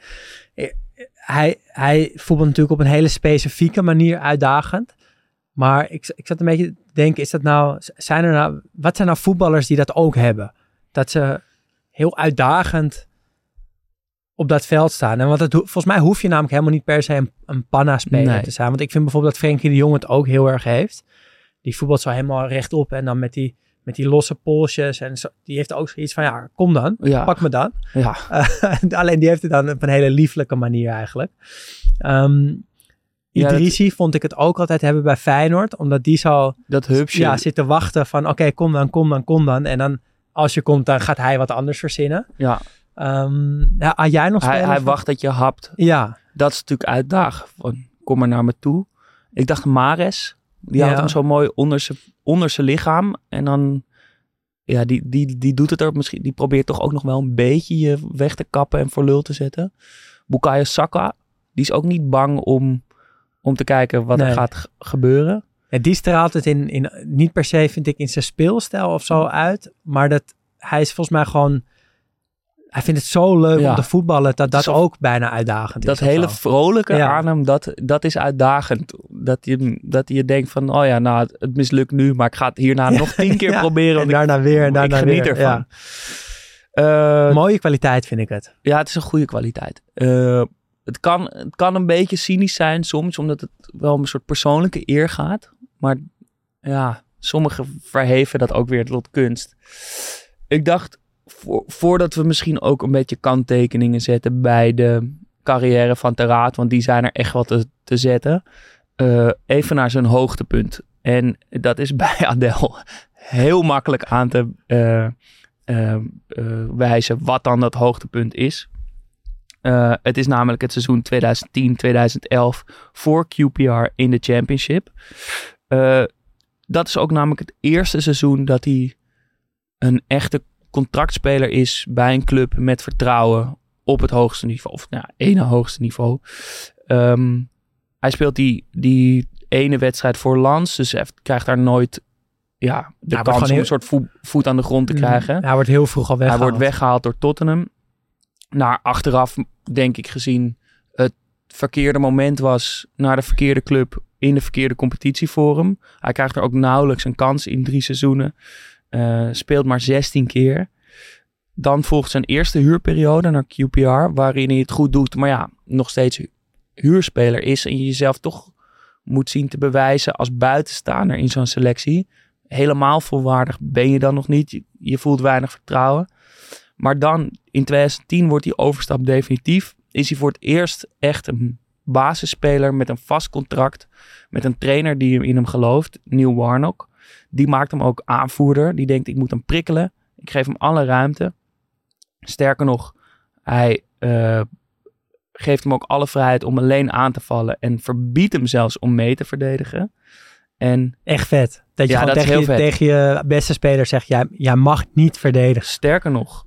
Speaker 3: eh, hij, hij voetbalt natuurlijk op een hele specifieke manier uitdagend. Maar ik, ik zat een beetje te denken, is dat nou, zijn er nou, wat zijn nou voetballers die dat ook hebben? Dat ze heel uitdagend op dat veld staan. En want het, volgens mij hoef je namelijk helemaal niet per se een, een panna-speler
Speaker 2: Nee.
Speaker 3: te zijn. Want ik vind bijvoorbeeld dat Frenkie de Jong het ook heel erg heeft. Die voetbalt zo helemaal rechtop en dan met die, met die losse polsjes. En zo, die heeft ook zoiets van, ja, kom dan,
Speaker 2: Ja.
Speaker 3: pak me dan.
Speaker 2: Ja,
Speaker 3: Eh, [laughs] alleen die heeft het dan op een hele lieflijke manier eigenlijk.
Speaker 2: Ja, dat-
Speaker 3: Idrissi vond ik het ook altijd hebben bij Feyenoord. Omdat die zo
Speaker 2: dat hupsje.
Speaker 3: ja, zit te wachten van oké, kom dan, kom dan, kom dan. En dan als je komt, dan gaat hij wat anders verzinnen.
Speaker 2: ja.
Speaker 3: Ehm ja, had jij nog
Speaker 2: Hij, hij wacht dat je hapt.
Speaker 3: Ja,
Speaker 2: Dat is natuurlijk uitdagen. Van, kom maar naar me toe. Ik dacht Mares. Die
Speaker 3: Ja.
Speaker 2: houdt hem zo mooi onder zijn, onder zijn lichaam. En dan, ja, die, die, die doet het er misschien. Die probeert toch ook nog wel een beetje je weg te kappen en voor lul te zetten. Bukayo Saka, die is ook niet bang om, om te kijken wat er gaat gebeuren.
Speaker 3: Ja, die straalt het in, in, niet per se, vind ik, in zijn speelstijl of zo uit. Maar dat, hij is volgens mij gewoon... Hij vindt het zo leuk
Speaker 2: Ja.
Speaker 3: om te voetballen dat dat
Speaker 2: Zo-
Speaker 3: ook bijna uitdagend
Speaker 2: Dat
Speaker 3: is. of
Speaker 2: hele vrolijke
Speaker 3: Ja.
Speaker 2: aan hem, dat, dat is uitdagend. Dat je, dat je denkt van, oh ja, nou, het, mislukt nu, maar ik ga het hierna [laughs]
Speaker 3: Ja.
Speaker 2: nog tien keer proberen.
Speaker 3: En
Speaker 2: ik-
Speaker 3: daarna weer en daarna
Speaker 2: ik geniet
Speaker 3: weer.
Speaker 2: ervan. Eh,
Speaker 3: Mooie kwaliteit vind ik het.
Speaker 2: Ja, het is een goede kwaliteit. Eh, het, kan, het kan een beetje cynisch zijn soms, omdat het wel om een soort persoonlijke eer gaat. Maar ja, Sommigen verheven dat ook weer tot kunst. Ik dacht, voor, voordat we misschien ook een beetje kanttekeningen zetten bij de carrière van Teraat, want die zijn er echt wat te, te zetten. eh, even naar zijn hoogtepunt. En dat is [laughs] bij Adel heel makkelijk aan te eh, eh, wijzen wat dan dat hoogtepunt is. Het is namelijk het seizoen 2010-2011 voor QPR in de Championship. Dat is ook namelijk het eerste seizoen dat hij een echte contractspeler is bij een club met vertrouwen op het hoogste niveau. Of nou, ene hoogste niveau. Ehm, hij speelt die, die ene wedstrijd voor Lans. Dus hij krijgt daar nooit ja, de kans om
Speaker 3: heel-
Speaker 2: een soort voet, voet aan de grond te krijgen.
Speaker 3: Hij wordt heel vroeg al
Speaker 2: Hij
Speaker 3: weggehaald.
Speaker 2: wordt weggehaald door Tottenham. Naar achteraf, denk ik gezien, het verkeerde moment was naar de verkeerde club in de verkeerde competitie voor hem. Hij krijgt er ook nauwelijks een kans in drie seizoenen. Eh, speelt maar 16 keer. Dan volgt zijn eerste huurperiode naar QPR, waarin hij het goed doet, maar ja, nog steeds hu- huurspeler is en je jezelf toch moet zien te bewijzen als buitenstaander in zo'n selectie. Helemaal volwaardig ben je dan nog niet. Je, voelt weinig vertrouwen. Maar dan in 2010 wordt die overstap definitief. Is hij voor het eerst echt een basisspeler met een vast contract. Met een trainer die in hem gelooft, Neil Warnock. Die maakt hem ook aanvoerder. Die denkt, ik moet hem prikkelen. Ik geef hem alle ruimte. Sterker nog, hij eh, geeft hem ook alle vrijheid om alleen aan te vallen. En verbiedt hem zelfs om mee te verdedigen. En
Speaker 3: Echt vet. Dat je
Speaker 2: Ja,
Speaker 3: gewoon
Speaker 2: dat is
Speaker 3: tegen, je, tegen beste speler zegt, jij, jij mag niet verdedigen.
Speaker 2: Sterker nog,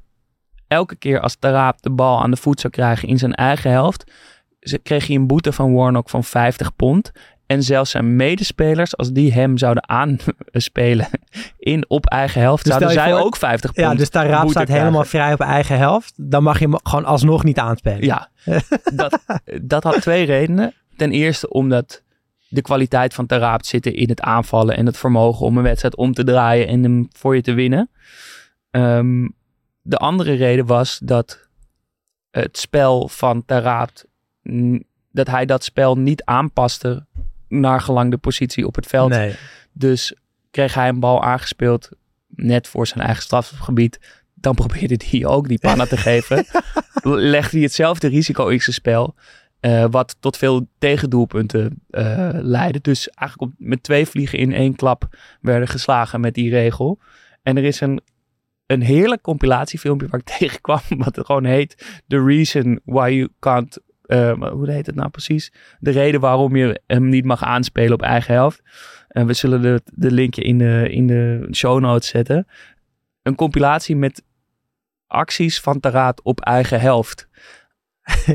Speaker 2: elke keer als Taraap de bal aan de voet zou krijgen in zijn eigen helft, kreeg hij een boete van Warnock van 50 pond. En zelfs zijn medespelers, als die hem zouden aanspelen [laughs] in op eigen helft,
Speaker 3: Dus
Speaker 2: zouden zij
Speaker 3: voor-
Speaker 2: ook 50 pond
Speaker 3: Ja, dus
Speaker 2: boete
Speaker 3: staat
Speaker 2: krijgen.
Speaker 3: helemaal vrij op eigen helft. Dan mag je hem gewoon alsnog niet aanspelen.
Speaker 2: Ja, [laughs] dat, dat had twee redenen. Ten eerste omdat de kwaliteit van Taraap zit in het aanvallen en het vermogen om een wedstrijd om te draaien en hem voor je te winnen. Ehm, de andere reden was dat het spel van Taraap, dat hij dat spel niet aanpaste naar gelang de positie op het veld.
Speaker 3: Nee.
Speaker 2: Dus kreeg hij een bal aangespeeld net voor zijn eigen strafgebied. Dan probeerde hij ook die panna te [laughs] geven. Legde hij hetzelfde risico in zijn spel. eh, wat tot veel tegendoelpunten eh leidde. Dus eigenlijk op, met twee vliegen in één klap werden geslagen met die regel. En er is een, een heerlijk compilatiefilmpje waar ik [laughs] tegenkwam. Wat gewoon heet The Reason Why You Can't... eh, hoe heet het nou precies? De reden waarom je hem niet mag aanspelen op eigen helft. En we zullen de, de linkje in de, in de show notes zetten. Een compilatie met acties van Taraat op eigen helft. [laughs]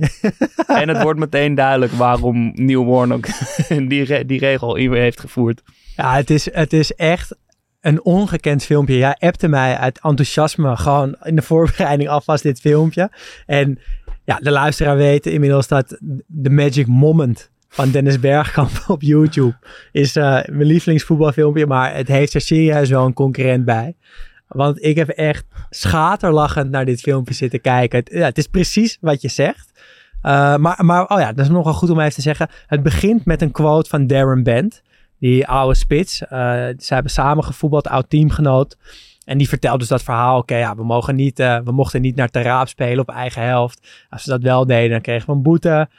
Speaker 2: en het wordt meteen duidelijk waarom Neil Warnock [laughs] die, re- die regel in heeft gevoerd.
Speaker 3: Ja, het is, het is echt een ongekend filmpje. Jij appte mij uit enthousiasme gewoon in de voorbereiding alvast dit filmpje. En ja, de luisteraar weet inmiddels dat de Magic Moment van Dennis Bergkamp [laughs] op YouTube is eh, mijn lievelingsvoetbalfilmpje. Maar het heeft er serieus wel een concurrent bij. Want ik heb echt schaterlachend naar dit filmpje zitten kijken. Het, ja, het is precies wat je zegt. Uh, maar, maar, oh ja, dat is nogal goed om even te zeggen. Het begint met een quote van Darren Bent. Die oude spits. Uh, ze hebben samen gevoetbald, oud teamgenoot. En die vertelt dus dat verhaal. Oké, okay, ja, we, mogen niet, uh, we mochten niet naar Teraap spelen op eigen helft. Als we dat wel deden, dan kregen we een boete.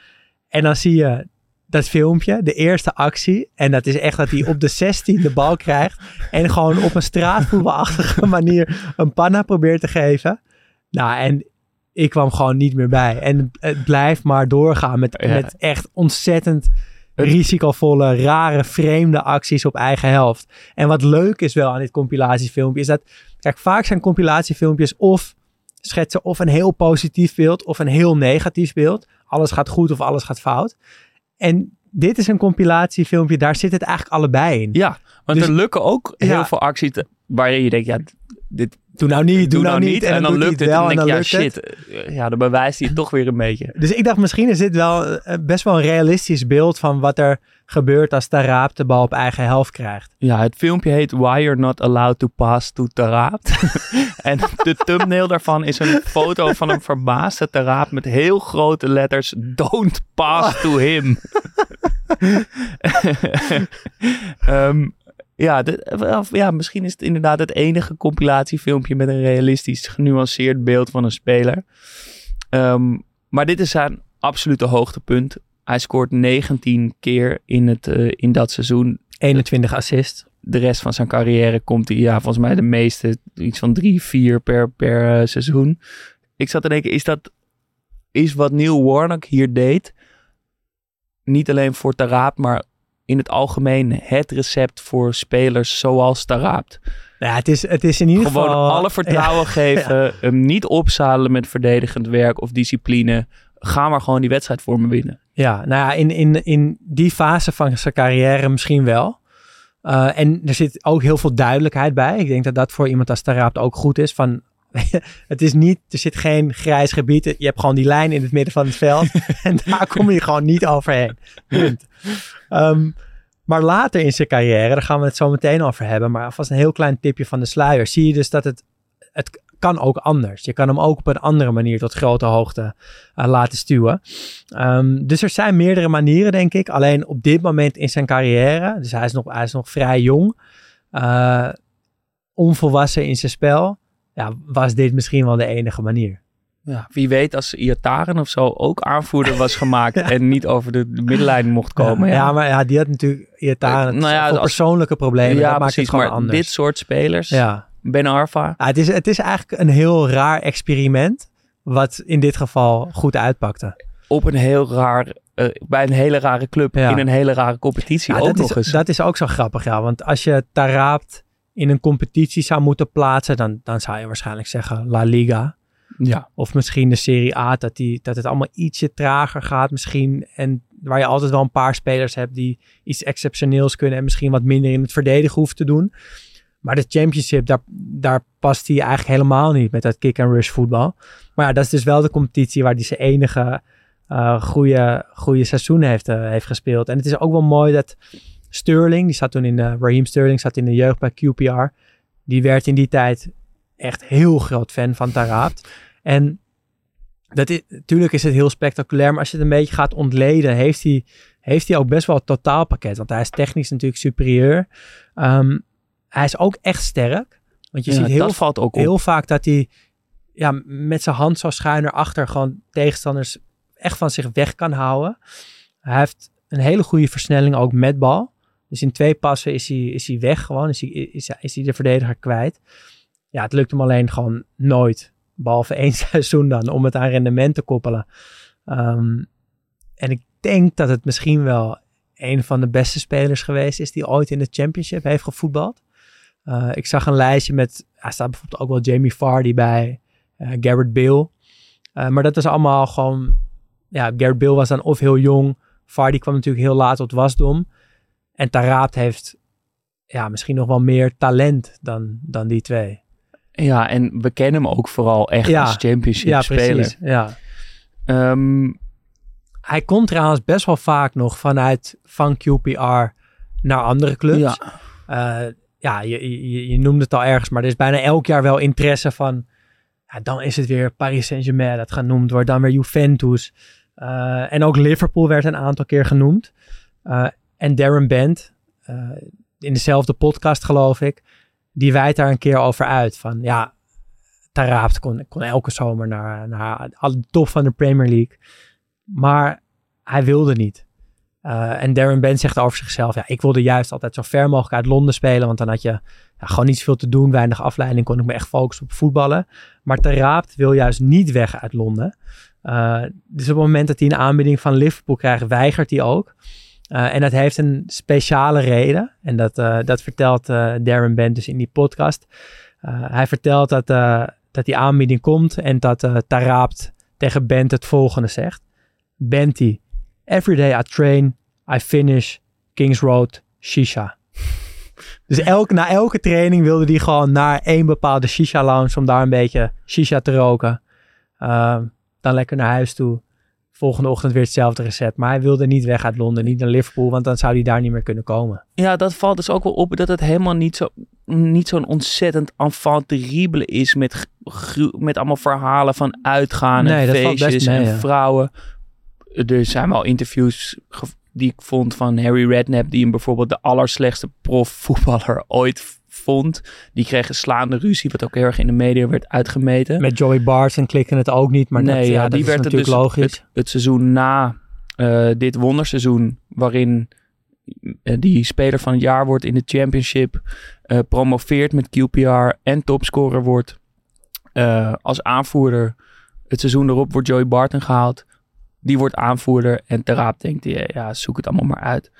Speaker 3: En dan zie je dat filmpje, de eerste actie. En dat is echt dat hij op de 16 de bal krijgt. En gewoon op een straatvoetbalachtige [laughs] manier een panna probeert te geven. Nou, en ik kwam gewoon niet meer bij. En het blijft maar doorgaan met, ja. met echt ontzettend risicovolle, rare, vreemde acties op eigen helft. En wat leuk is wel aan dit compilatiefilmpje is dat, kijk, vaak zijn compilatiefilmpjes of schetsen of een heel positief beeld of een heel negatief beeld. Alles gaat goed of alles gaat fout. En dit is een compilatiefilmpje, daar zit het eigenlijk allebei in.
Speaker 2: Ja, want dus, er lukken ook heel ja. veel acties waarin je denkt, ja, dit,
Speaker 3: doe nou niet, doe,
Speaker 2: doe
Speaker 3: nou,
Speaker 2: nou
Speaker 3: niet.
Speaker 2: En,
Speaker 3: en
Speaker 2: dan,
Speaker 3: dan
Speaker 2: lukt het
Speaker 3: wel,
Speaker 2: en dan, denk
Speaker 3: en dan
Speaker 2: ja, shit. Ja, dan bewijst hij het toch weer een beetje. [laughs]
Speaker 3: Dus ik dacht, misschien is dit wel uh, best wel een realistisch beeld van wat er gebeurt als Taraap de bal op eigen helft krijgt.
Speaker 2: Ja, het filmpje heet Why You're Not Allowed to Pass to Taraap. [laughs] en de thumbnail daarvan is een foto van een verbaasde Taraap met heel grote letters Don't pass to him. um, [laughs] Ja, de, ja, misschien is het inderdaad het enige compilatiefilmpje met een realistisch genuanceerd beeld van een speler. Ehm, maar dit is zijn absolute hoogtepunt. Hij scoort 19 keer in, het, eh, in dat seizoen.
Speaker 3: 21 assist.
Speaker 2: De rest van zijn carrière komt hij, ja, volgens mij de meeste, iets van drie, vier per, per eh, seizoen. Ik zat te denken, is dat is wat Neil Warnock hier deed, niet alleen voor Taraap, maar in het algemeen het recept voor spelers zoals Taraap.
Speaker 3: Nou ja, het is, het is in ieder
Speaker 2: Gewoon
Speaker 3: geval...
Speaker 2: alle [laughs] vertrouwen
Speaker 3: Ja,
Speaker 2: geven, hem niet opzadelen met verdedigend werk of discipline. Ga maar gewoon die wedstrijd voor me winnen.
Speaker 3: Ja, nou ja, in, in, in die fase van zijn carrière misschien wel. Uh, en er zit ook heel veel duidelijkheid bij. Ik denk dat dat voor iemand als Taraap ook goed is. Van, [laughs] het is niet, er zit geen grijs gebied. Je hebt gewoon die lijn in het midden van het veld. [laughs] en daar kom je gewoon niet overheen. Um, maar later in zijn carrière, daar gaan we het zo meteen over hebben. Maar alvast een heel klein tipje van de sluier. Zie je dus dat het, het kan ook anders. Je kan hem ook op een andere manier tot grote hoogte uh, laten stuwen. Um, dus er zijn meerdere manieren, denk ik. Alleen op dit moment in zijn carrière, dus hij is nog, hij is nog vrij jong, uh, onvolwassen in zijn spel, ja, was dit misschien wel de enige manier.
Speaker 2: Ja, wie weet als Iataren of zo ook aanvoerder was gemaakt [laughs] ja. en niet over de, de middenlijn mocht komen.
Speaker 3: Ja,
Speaker 2: ja.
Speaker 3: maar ja, die had natuurlijk Iataren uh, nou ja, als, persoonlijke problemen.
Speaker 2: Ja,
Speaker 3: dat
Speaker 2: precies,
Speaker 3: maakt het
Speaker 2: maar
Speaker 3: anders.
Speaker 2: dit soort spelers,
Speaker 3: ja.
Speaker 2: Ben Arfa.
Speaker 3: Ja, het, is, het is eigenlijk een heel raar experiment, wat in dit geval goed uitpakte.
Speaker 2: Op een heel raar, uh, bij een hele rare club, in een hele rare competitie ook
Speaker 3: dat
Speaker 2: nog
Speaker 3: is,
Speaker 2: eens.
Speaker 3: Dat is ook zo grappig, ja. Want als je Taraapt in een competitie zou moeten plaatsen, dan, dan zou je waarschijnlijk zeggen La Liga.
Speaker 2: Ja.
Speaker 3: Of misschien de Serie A, dat, die, dat het allemaal ietsje trager gaat misschien. En waar je altijd wel een paar spelers hebt die iets exceptioneels kunnen en misschien wat minder in het verdedigen hoeft te doen. Maar de championship, daar, daar past hij eigenlijk helemaal niet met dat kick-and-rush voetbal. Maar ja, dat is dus wel de competitie waar hij zijn enige uh, goede, goede seizoen heeft, uh, heeft gespeeld. En het is ook wel mooi dat Sterling, die zat toen in de, Raheem Sterling zat in de jeugd bij QPR. Die werd in die tijd echt heel groot fan van Taraat. En dat is, natuurlijk is het heel spectaculair, maar als je het een beetje gaat ontleden, heeft hij, heeft hij ook best wel het totaalpakket. Want hij is technisch natuurlijk superieur. Um, hij is ook echt sterk. Want je
Speaker 2: ja,
Speaker 3: ziet heel,
Speaker 2: valt ook
Speaker 3: heel
Speaker 2: op.
Speaker 3: vaak dat hij ja, met zijn hand zo schuin erachter gewoon tegenstanders echt van zich weg kan houden. Hij heeft een hele goede versnelling ook met bal. Dus in twee passen is hij, is hij weg gewoon. Is hij, is, is hij de verdediger kwijt. Ja, het lukt hem alleen gewoon nooit. Behalve één [laughs] seizoen dan, om het aan rendement te koppelen. Um, en ik denk dat het misschien wel een van de beste spelers geweest is die ooit in de championship heeft gevoetbald. Uh, ik zag een lijstje met, er staat bijvoorbeeld ook wel Jamie Vardy bij, uh, Garrett Bill. Uh, maar dat was allemaal gewoon, ja, Garrett Bill was dan of heel jong. Vardy kwam natuurlijk heel laat tot wasdom. En Taraat heeft ja, misschien nog wel meer talent dan, dan die twee.
Speaker 2: Ja, en we kennen hem ook vooral echt
Speaker 3: ja.
Speaker 2: als championship
Speaker 3: ja,
Speaker 2: speler.
Speaker 3: Precies, ja,
Speaker 2: um,
Speaker 3: Hij komt trouwens best wel vaak nog vanuit van QPR naar andere clubs.
Speaker 2: Ja,
Speaker 3: uh, ja je, je, je, noemde het al ergens, maar er is bijna elk jaar wel interesse van... Ja, dan is het weer Paris Saint-Germain dat genoemd wordt, dan weer Juventus. Uh, en ook Liverpool werd een aantal keer genoemd. Uh, en Darren Bent, in dezelfde podcast geloof ik, die wijt daar een keer over uit. Van ja, Tarabt kon, kon elke zomer naar, naar de top van de Premier League. Maar hij wilde niet. Uh, en Darren Bent zegt over zichzelf: ja, ik wilde juist altijd zo ver mogelijk uit Londen spelen. Want dan had je ja, gewoon niet zoveel te doen, weinig afleiding. Kon ik me echt focussen op voetballen. Maar Teraapt wil juist niet weg uit Londen. Uh, dus op het moment dat hij een aanbieding van Liverpool krijgt, weigert hij ook. Uh, en dat heeft een speciale reden. En dat, dat vertelt Darren Bent dus in die podcast. hij vertelt dat, dat die aanbieding komt en dat Teraapt tegen Bent het volgende zegt. Benty, every day I train, I finish Kings Road Shisha. [laughs] Dus elke, na elke training wilde hij gewoon naar één bepaalde shisha lounge om daar een beetje shisha te roken. Dan lekker naar huis toe. Volgende ochtend weer hetzelfde recept. Maar hij wilde niet weg uit Londen, niet naar Liverpool, want dan zou hij daar niet meer kunnen komen.
Speaker 2: Ja, dat valt dus ook wel op dat het helemaal niet zo niet zo'n ontzettend enfant terrible is met, met allemaal verhalen van uitgaan
Speaker 3: nee,
Speaker 2: en feestjes
Speaker 3: mee,
Speaker 2: en
Speaker 3: ja.
Speaker 2: vrouwen. Er zijn wel interviews die ik vond van Harry Redknapp, die hem bijvoorbeeld de allerslechtste profvoetballer [laughs] ooit vond. Die kreeg een slaande ruzie, wat ook heel erg in de media werd uitgemeten.
Speaker 3: Met Joey Barton klikken het ook niet, maar
Speaker 2: nee,
Speaker 3: dat, ja,
Speaker 2: die
Speaker 3: is
Speaker 2: werd het
Speaker 3: natuurlijk
Speaker 2: dus
Speaker 3: logisch.
Speaker 2: Het, het seizoen na eh, dit wonderseizoen, waarin eh, die speler van het jaar wordt in de championship, eh, promoveert met QPR en topscorer wordt. Als aanvoerder, het seizoen erop wordt Joey Barton gehaald. Die wordt aanvoerder en Teraap denkt, ja, ja, zoek het allemaal maar uit.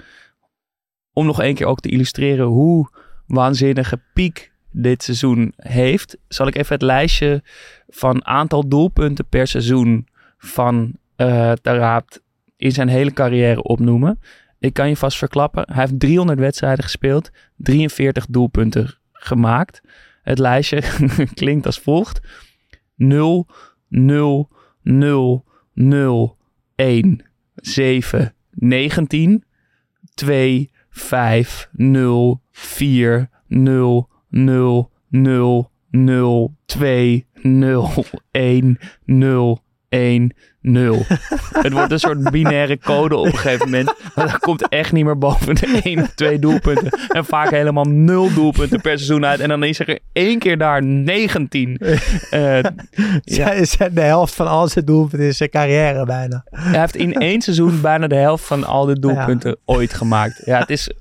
Speaker 2: Om nog één keer ook te illustreren hoe waanzinnige piek dit seizoen heeft, zal ik even het lijstje van aantal doelpunten per seizoen van Teraap in zijn hele carrière opnoemen. Ik kan je vast verklappen, hij heeft 300 wedstrijden gespeeld, 43 doelpunten gemaakt. Het lijstje [laughs] klinkt als volgt. 0, 0, 0, 0, 1, 7, 19, 2, 5, 0, 4, 0, 0, 0, 0, 2, 0, 1, 0, 1, 0. [laughs] Het wordt een soort binaire code op een gegeven moment. Maar dat komt echt niet meer boven de 1 of 2 doelpunten. En vaak helemaal 0 doelpunten per seizoen uit. En dan is er één keer daar 19. [laughs] Eh, ja.
Speaker 3: Zijn de helft van al zijn doelpunten in zijn carrière bijna.
Speaker 2: Hij heeft in één seizoen bijna de helft van al de doelpunten ooit gemaakt. Ja, het is,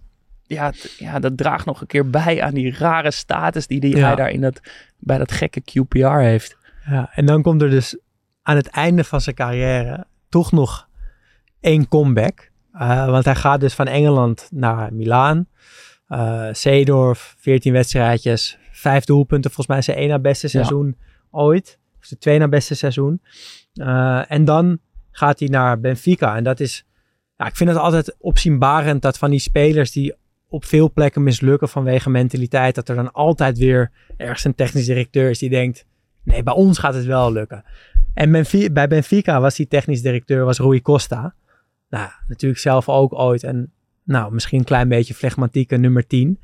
Speaker 2: ja, ja, dat draagt nog een keer bij aan die rare status die, die
Speaker 3: Ja.
Speaker 2: hij daar in dat, bij dat gekke QPR heeft.
Speaker 3: Ja, en dan komt er dus aan het einde van zijn carrière toch nog één comeback. Eh, want hij gaat dus van Engeland naar Milaan. Eh Seedorf, 14 wedstrijdjes, vijf doelpunten. Volgens mij zijn één na beste seizoen ooit. Of zijn twee na beste seizoen. Eh, en dan gaat hij naar Benfica. En dat is, ja, ik vind het altijd opzienbarend dat van die spelers die op veel plekken mislukken vanwege mentaliteit, dat er dan altijd weer ergens een technisch directeur is die denkt, nee, bij ons gaat het wel lukken. En Benfi- bij Benfica was die technisch directeur was Rui Costa. Nou, natuurlijk zelf ook ooit een, nou, misschien een klein beetje flegmatieke nummer 10.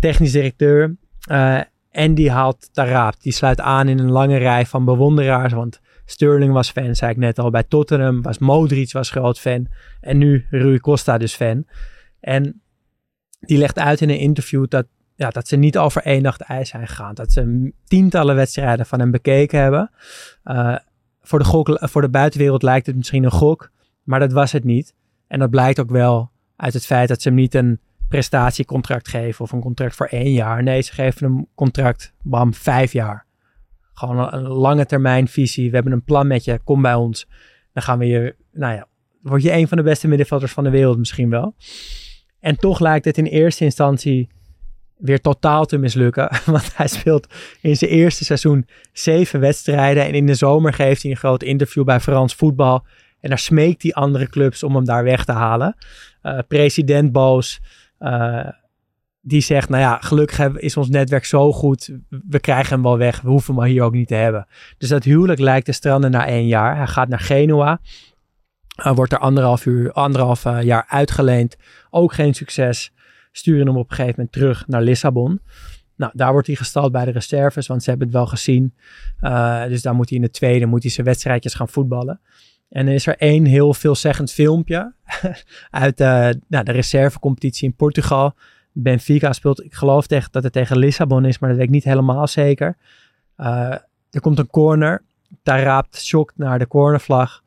Speaker 3: Technisch directeur. eh, en die haalt Taraap. Die sluit aan in een lange rij van bewonderaars. Want Sterling was fan, zei ik net al. Bij Tottenham was Modric was groot fan. En nu Rui Costa dus fan. En die legt uit in een interview dat, ja, dat ze niet over één nacht ijs zijn gegaan. Dat ze tientallen wedstrijden van hem bekeken hebben. Eh, voor, de voor de buitenwereld lijkt het misschien een gok, maar dat was het niet. En dat blijkt ook wel uit het feit dat ze hem niet een prestatiecontract geven of een contract voor één jaar. Nee, ze geven hem een contract, bam, vijf jaar. Gewoon een, een lange termijn visie. We hebben een plan met je, kom bij ons. Dan gaan we je, nou ja, word je een van de beste middenvelders van de wereld misschien wel. En toch lijkt het in eerste instantie weer totaal te mislukken. [laughs] Want hij speelt in zijn eerste seizoen zeven wedstrijden. En in de zomer geeft hij een groot interview bij Frans Voetbal. En daar smeekt hij andere clubs om hem daar weg te halen. Eh, president Boos, eh, die zegt, nou ja, gelukkig is ons netwerk zo goed. We krijgen hem wel weg. We hoeven hem hier ook niet te hebben. Dus dat huwelijk lijkt te stranden na één jaar. Hij gaat naar Genua. Hij wordt er anderhalf, uur, anderhalf eh, jaar uitgeleend. Ook geen succes. Sturen hem op een gegeven moment terug naar Lissabon. Nou, daar wordt hij gestald bij de reserves, want ze hebben het wel gezien. Uh, dus daar moet hij in de tweede moet hij zijn wedstrijdjes gaan voetballen. En er is er één heel veelzeggend filmpje [laughs] uit uh, nou, de reservecompetitie in Portugal. Benfica speelt, ik geloof tegen, dat het tegen Lissabon is, maar dat weet ik niet helemaal zeker. Uh, er komt een corner. Daar raapt Shock naar de cornervlag.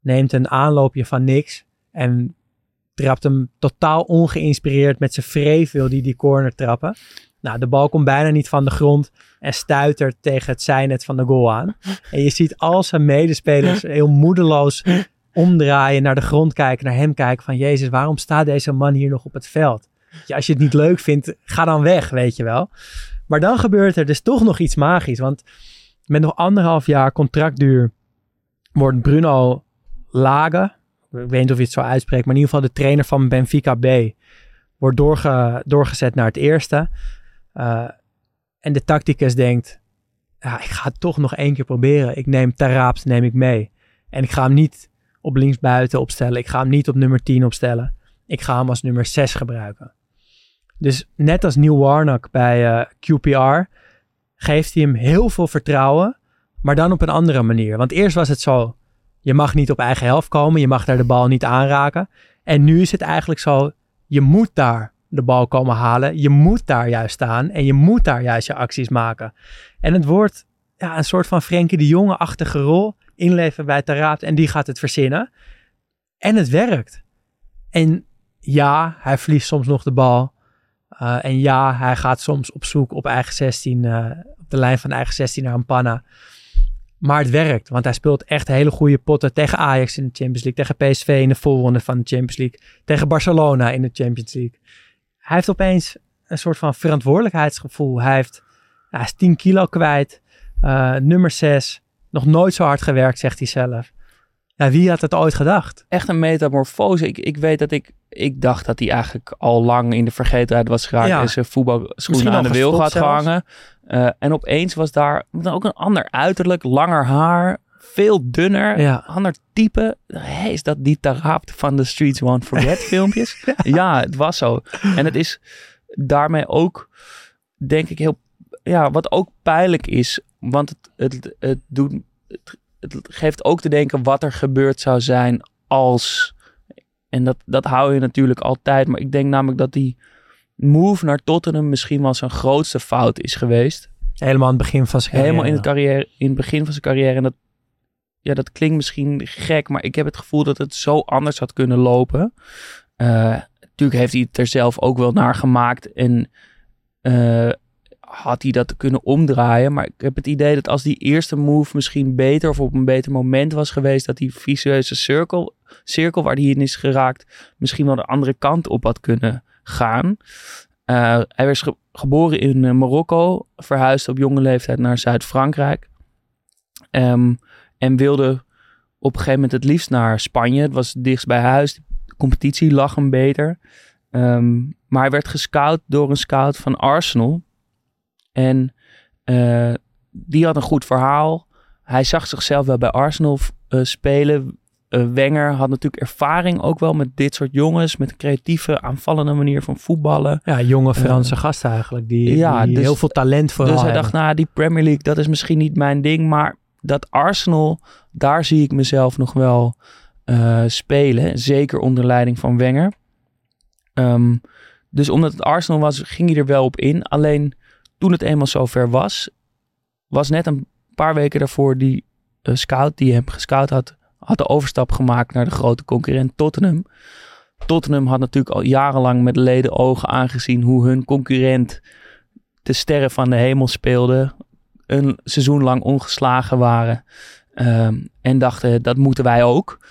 Speaker 3: Neemt een aanloopje van niks. En trapt hem totaal ongeïnspireerd met zijn vreef die die corner trappen. Nou, de bal komt bijna niet van de grond en stuitert tegen het zijnet van de goal aan. En je ziet al zijn medespelers heel moedeloos omdraaien, naar de grond kijken, naar hem kijken van Jezus, waarom staat deze man hier nog op het veld? Als je het niet leuk vindt, ga dan weg, weet je wel. Maar dan gebeurt er dus toch nog iets magisch, want met nog anderhalf jaar contractduur wordt Bruno Lage, ik weet niet of je het zo uitspreekt, maar in ieder geval de trainer van Benfica B, wordt doorge, doorgezet naar het eerste. Uh, en de tacticus denkt, ja, ik ga het toch nog één keer proberen. Ik neem Taraaps neem ik mee. En ik ga hem niet op linksbuiten opstellen. Ik ga hem niet op nummer 10 opstellen. Ik ga hem als nummer 6 gebruiken. Dus net als Neil Warnock bij uh, QPR geeft hij hem heel veel vertrouwen, maar dan op een andere manier. Want eerst was het zo, je mag niet op eigen helft komen, je mag daar de bal niet aanraken. En nu is het eigenlijk zo, je moet daar de bal komen halen. Je moet daar juist staan en je moet daar juist je acties maken. En het wordt ja, een soort van Frenkie de Jonge-achtige rol inleveren bij Taraat en die gaat het verzinnen. En het werkt. En ja, hij verliest soms nog de bal. Uh, en ja, hij gaat soms op zoek op eigen 16, uh, op de lijn van eigen 16 naar een panna. Maar het werkt, want hij speelt echt hele goede potten tegen Ajax in de Champions League, tegen PSV in de voorronde van de Champions League, tegen Barcelona in de Champions League. Hij heeft opeens een soort van verantwoordelijkheidsgevoel. Hij, heeft, hij is 10 kilo kwijt, uh, nummer 6, nog nooit zo hard gewerkt, zegt hij zelf. Ja, wie had het ooit gedacht?
Speaker 2: Echt een metamorfose. Ik, ik weet dat ik, ik dacht dat hij eigenlijk al lang in de vergetenheid was geraakt. Ja. En zijn voetbalschoenen aan de wil had gehangen. Uh, en opeens was daar dan ook een ander uiterlijk, langer haar, veel dunner,
Speaker 3: ja.
Speaker 2: ander type. Hey, is dat die Taraap van de Streets Won't Forget [laughs] filmpjes? ja. ja, het was zo. En het is daarmee ook, denk ik, heel, ja, wat ook pijnlijk is. Want het, het, het doet, het, het geeft ook te denken wat er gebeurd zou zijn als. En dat, dat hou je natuurlijk altijd. Maar ik denk namelijk dat die move naar Tottenham misschien wel zijn grootste fout is geweest.
Speaker 3: Helemaal in het begin van zijn carrière.
Speaker 2: Helemaal in het, carrière, in het begin van zijn carrière. En dat, ja, dat klinkt misschien gek, maar ik heb het gevoel dat het zo anders had kunnen lopen. Uh, natuurlijk heeft hij het er zelf ook wel naar gemaakt. En uh, had hij dat kunnen omdraaien. Maar ik heb het idee dat als die eerste move misschien beter of op een beter moment was geweest, dat die visueuze cirkel, cirkel waar hij in is geraakt, misschien wel de andere kant op had kunnen gaan. Uh, hij werd ge geboren in uh, Marokko, verhuisde op jonge leeftijd naar Zuid-Frankrijk. Um, en wilde op een gegeven moment het liefst naar Spanje. Het was dichtst bij huis. De competitie lag hem beter. Um, maar hij werd gescout door een scout van Arsenal. En uh, die had een goed verhaal. Hij zag zichzelf wel bij Arsenal uh, spelen. Uh, Wenger had natuurlijk ervaring ook wel met dit soort jongens. Met een creatieve, aanvallende manier van voetballen.
Speaker 3: Ja, jonge Franse gasten eigenlijk. Die, ja, die dus, heel veel talent voor
Speaker 2: Dus hij dacht, nou, die Premier League, dat is misschien niet mijn ding. Maar dat Arsenal, daar zie ik mezelf nog wel spelen. Zeker onder leiding van Wenger. Um, dus omdat het Arsenal was, ging hij er wel op in. Alleen toen het eenmaal zover was, was net een paar weken daarvoor die uh, scout die hem gescout had, had de overstap gemaakt naar de grote concurrent Tottenham. Tottenham had natuurlijk al jarenlang met leden ogen aangezien hoe hun concurrent de sterren van de hemel speelde. Een seizoen lang ongeslagen waren. Um, en dachten, dat moeten wij ook.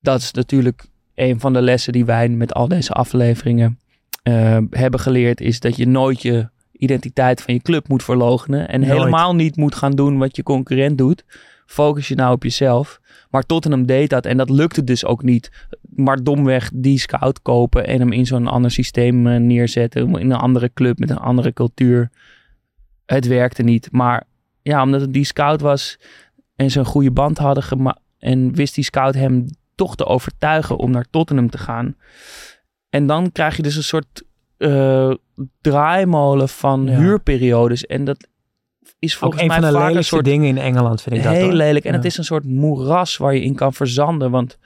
Speaker 2: Dat is natuurlijk een van de lessen die wij met al deze afleveringen uh, hebben geleerd. Is dat je nooit je identiteit van je club moet verlogenen. En
Speaker 3: Nooit.
Speaker 2: helemaal niet moet gaan doen wat je concurrent doet. Focus je nou op jezelf. Maar Tottenham deed dat en dat lukte dus ook niet. Maar domweg die scout kopen en hem in zo'n ander systeem uh, neerzetten. In een andere club met een andere cultuur. Het werkte niet. Maar ja, omdat het die scout was en ze een goede band hadden gemaakt. En wist die scout hem toch te overtuigen om naar Tottenham te gaan. En dan krijg je dus een soort uh, draaimolen van
Speaker 3: Ja.
Speaker 2: huurperiodes. En dat is
Speaker 3: Ook
Speaker 2: volgens
Speaker 3: een
Speaker 2: mij
Speaker 3: van de
Speaker 2: vaak een soort
Speaker 3: dingen in Engeland vind ik dat.
Speaker 2: heel lelijk. En
Speaker 3: Ja.
Speaker 2: het is een soort moeras waar je in kan verzanden. Want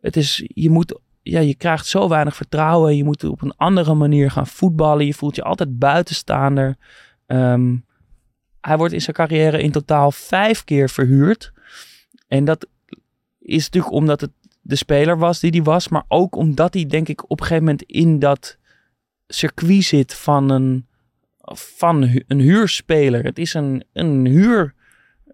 Speaker 2: het is, je moet, ja, je krijgt zo weinig vertrouwen. Je moet op een andere manier gaan voetballen. Je voelt je altijd buitenstaander. Ehm, hij wordt in zijn carrière in totaal vijf keer verhuurd. En dat is natuurlijk omdat het de speler was die hij was. Maar ook omdat hij denk ik op een gegeven moment in dat circuit zit van een, van hu- een huurspeler. Het is een, een huur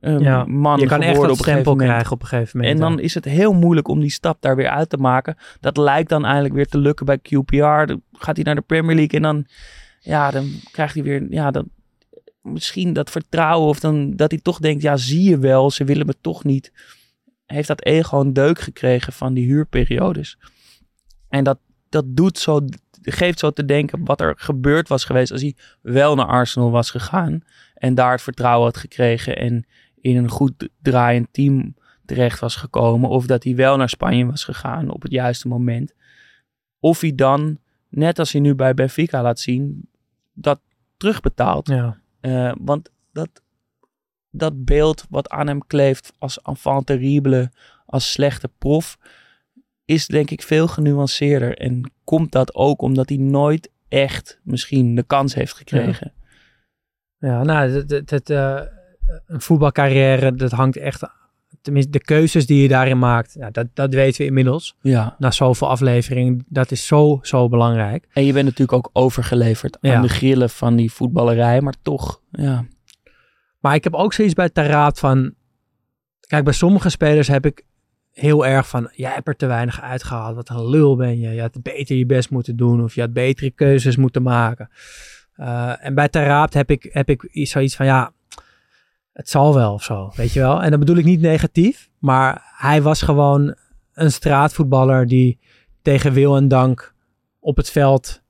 Speaker 3: Ja,
Speaker 2: man
Speaker 3: Je kan echt dat stempel krijgen op een gegeven moment.
Speaker 2: En dan is het heel moeilijk om die stap daar weer uit te maken. Dat lijkt dan eigenlijk weer te lukken bij QPR. Dan gaat hij naar de Premier League en dan, ja, dan krijgt hij weer, ja, dan, misschien dat vertrouwen of dan dat hij toch denkt, ja, zie je wel, ze willen me toch niet. Heeft dat ego een deuk gekregen van die huurperiodes. En dat, dat doet zo, geeft zo te denken wat er gebeurd was geweest als hij wel naar Arsenal was gegaan. En daar het vertrouwen had gekregen en in een goed draaiend team terecht was gekomen. Of dat hij wel naar Spanje was gegaan op het juiste moment. Of hij dan, net als hij nu bij Benfica laat zien, dat terugbetaalt.
Speaker 3: Ja.
Speaker 2: Eh, want dat, dat beeld wat aan hem kleeft als enfant terrible, als slechte prof. is denk ik veel genuanceerder. En komt dat ook omdat hij nooit echt misschien de kans heeft gekregen.
Speaker 3: Ja, nou, het, het, het, eh, een voetbalcarrière, dat hangt echt... Tenminste, de keuzes die je daarin maakt, ja, dat, dat weten we inmiddels.
Speaker 2: Ja.
Speaker 3: Na zoveel afleveringen, dat is zo, zo belangrijk.
Speaker 2: En je bent natuurlijk ook overgeleverd aan
Speaker 3: Ja.
Speaker 2: de grillen van die voetballerij. Maar toch, ja.
Speaker 3: Maar ik heb ook zoiets bij Taraat van... Kijk, bij sommige spelers heb ik heel erg van... Jij hebt er te weinig uitgehaald. Wat een lul ben je. Je had beter je best moeten doen. Of je had betere keuzes moeten maken. Eh, en bij Taraat heb ik, heb ik iets- zoiets van... Ja, het zal wel of zo. Weet je wel? En dat bedoel ik niet negatief. Maar hij was gewoon een straatvoetballer... die tegen wil en dank op het veld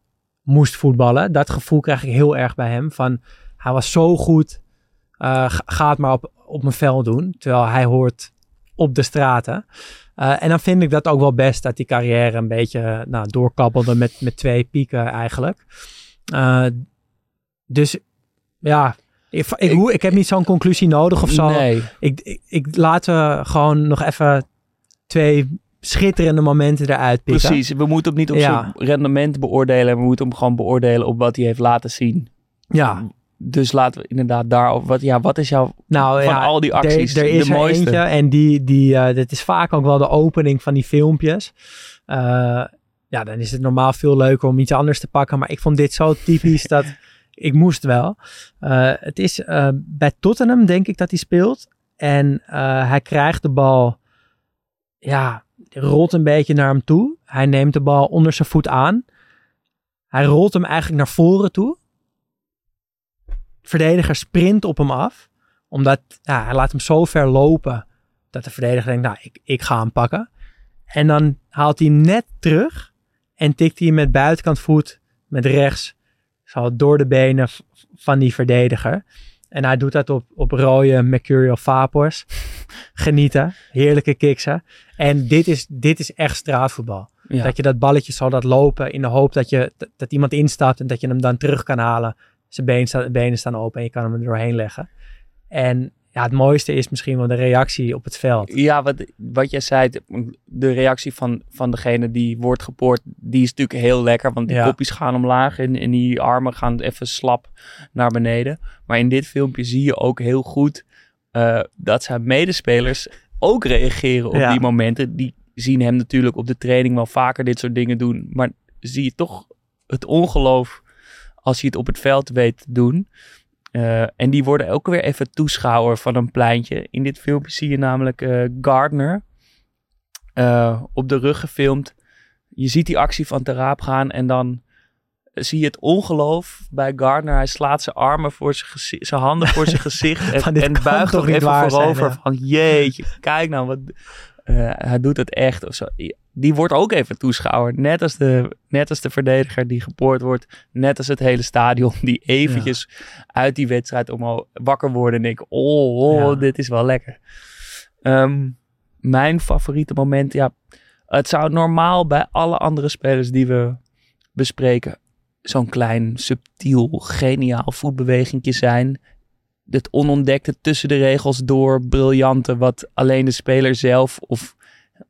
Speaker 3: moest voetballen. Dat gevoel krijg ik heel erg bij hem. Van, hij was zo goed... Ga ga het maar op, op mijn vel doen. Terwijl hij hoort op de straten. Eh, en dan vind ik dat ook wel best dat die carrière een beetje eh, nou, doorkabbelde met, met twee pieken eigenlijk. Eh, dus ja, ik, ik, heb niet zo'n conclusie nodig of zo.
Speaker 2: Nee.
Speaker 3: Ik, ik, ik we gewoon nog even twee schitterende momenten eruit pikken.
Speaker 2: Precies, we moeten hem niet op
Speaker 3: Ja.
Speaker 2: zijn rendement beoordelen. We moeten hem gewoon beoordelen op wat hij heeft laten zien.
Speaker 3: Ja,
Speaker 2: Dus laten we inderdaad daarover. Wat, ja, wat is jouw.
Speaker 3: nou
Speaker 2: Van
Speaker 3: ja,
Speaker 2: al die acties,
Speaker 3: er, er is
Speaker 2: de
Speaker 3: er
Speaker 2: mooiste.
Speaker 3: eentje en die, die, eh dit is vaak ook wel de opening van die filmpjes. Eh, ja, dan is het normaal veel leuker om iets anders te pakken. Maar ik vond dit zo typisch dat [laughs] ik moest wel. Eh, het is bij Tottenham denk ik dat hij speelt. En hij krijgt de bal, ja, rolt een beetje naar hem toe. Hij neemt de bal onder zijn voet aan. Hij rolt hem eigenlijk naar voren toe. Verdediger sprint op hem af. Omdat ja, hij laat hem zo ver lopen dat de verdediger denkt, nou, ik, ik ga hem pakken. En dan haalt hij hem net terug en tikt hij hem met buitenkant voet met rechts zo door de benen van die verdediger. En hij doet dat op, op rode Mercurial Vapors. [laughs] Genieten, heerlijke kiksen. En dit is, dit is echt straatvoetbal.
Speaker 2: Ja.
Speaker 3: Dat je dat balletje zal dat lopen in de hoop dat, je, dat, dat iemand instapt en dat je hem dan terug kan halen. Zijn been benen staan open en je kan hem er doorheen leggen. En ja, het mooiste is misschien wel de reactie op het veld.
Speaker 2: Ja, wat, wat jij zei, de- reactie van, van degene die wordt gepoord, die is natuurlijk heel lekker. Want die
Speaker 3: Ja.
Speaker 2: kopjes gaan omlaag en, en die armen gaan even slap naar beneden. Maar in dit filmpje zie je ook heel goed eh, dat zijn medespelers ook reageren op
Speaker 3: Ja.
Speaker 2: die momenten. Die zien hem natuurlijk op de training wel vaker dit soort dingen doen. Maar zie je toch het ongeloof als hij het op het veld weet te doen. Eh, en die worden ook weer even toeschouwer van een pleintje. In dit filmpje zie je namelijk eh, Gardner eh, op de rug gefilmd. Je ziet die actie van Ter Raap gaan en dan zie je het ongeloof bij Gardner. Hij slaat zijn armen voor zijn gezicht, zijn handen voor zijn [laughs] gezicht en, buigt
Speaker 3: toch
Speaker 2: even
Speaker 3: zijn,
Speaker 2: voorover
Speaker 3: ja.
Speaker 2: van jeetje, kijk nou wat... hij doet het echt of zo. Die wordt ook even toeschouwer. Net als, de, net als de verdediger die gepoord wordt. Net als het hele stadion die eventjes uit die wedstrijd omhoog wakker worden. En denken, oh, oh
Speaker 3: Ja.
Speaker 2: dit is wel lekker. Ehm, mijn favoriete moment, ja. Het zou normaal bij alle andere spelers die we bespreken... zo'n klein, subtiel, geniaal voetbewegingje zijn. Het onontdekte tussen de regels door, briljante... wat alleen de speler zelf of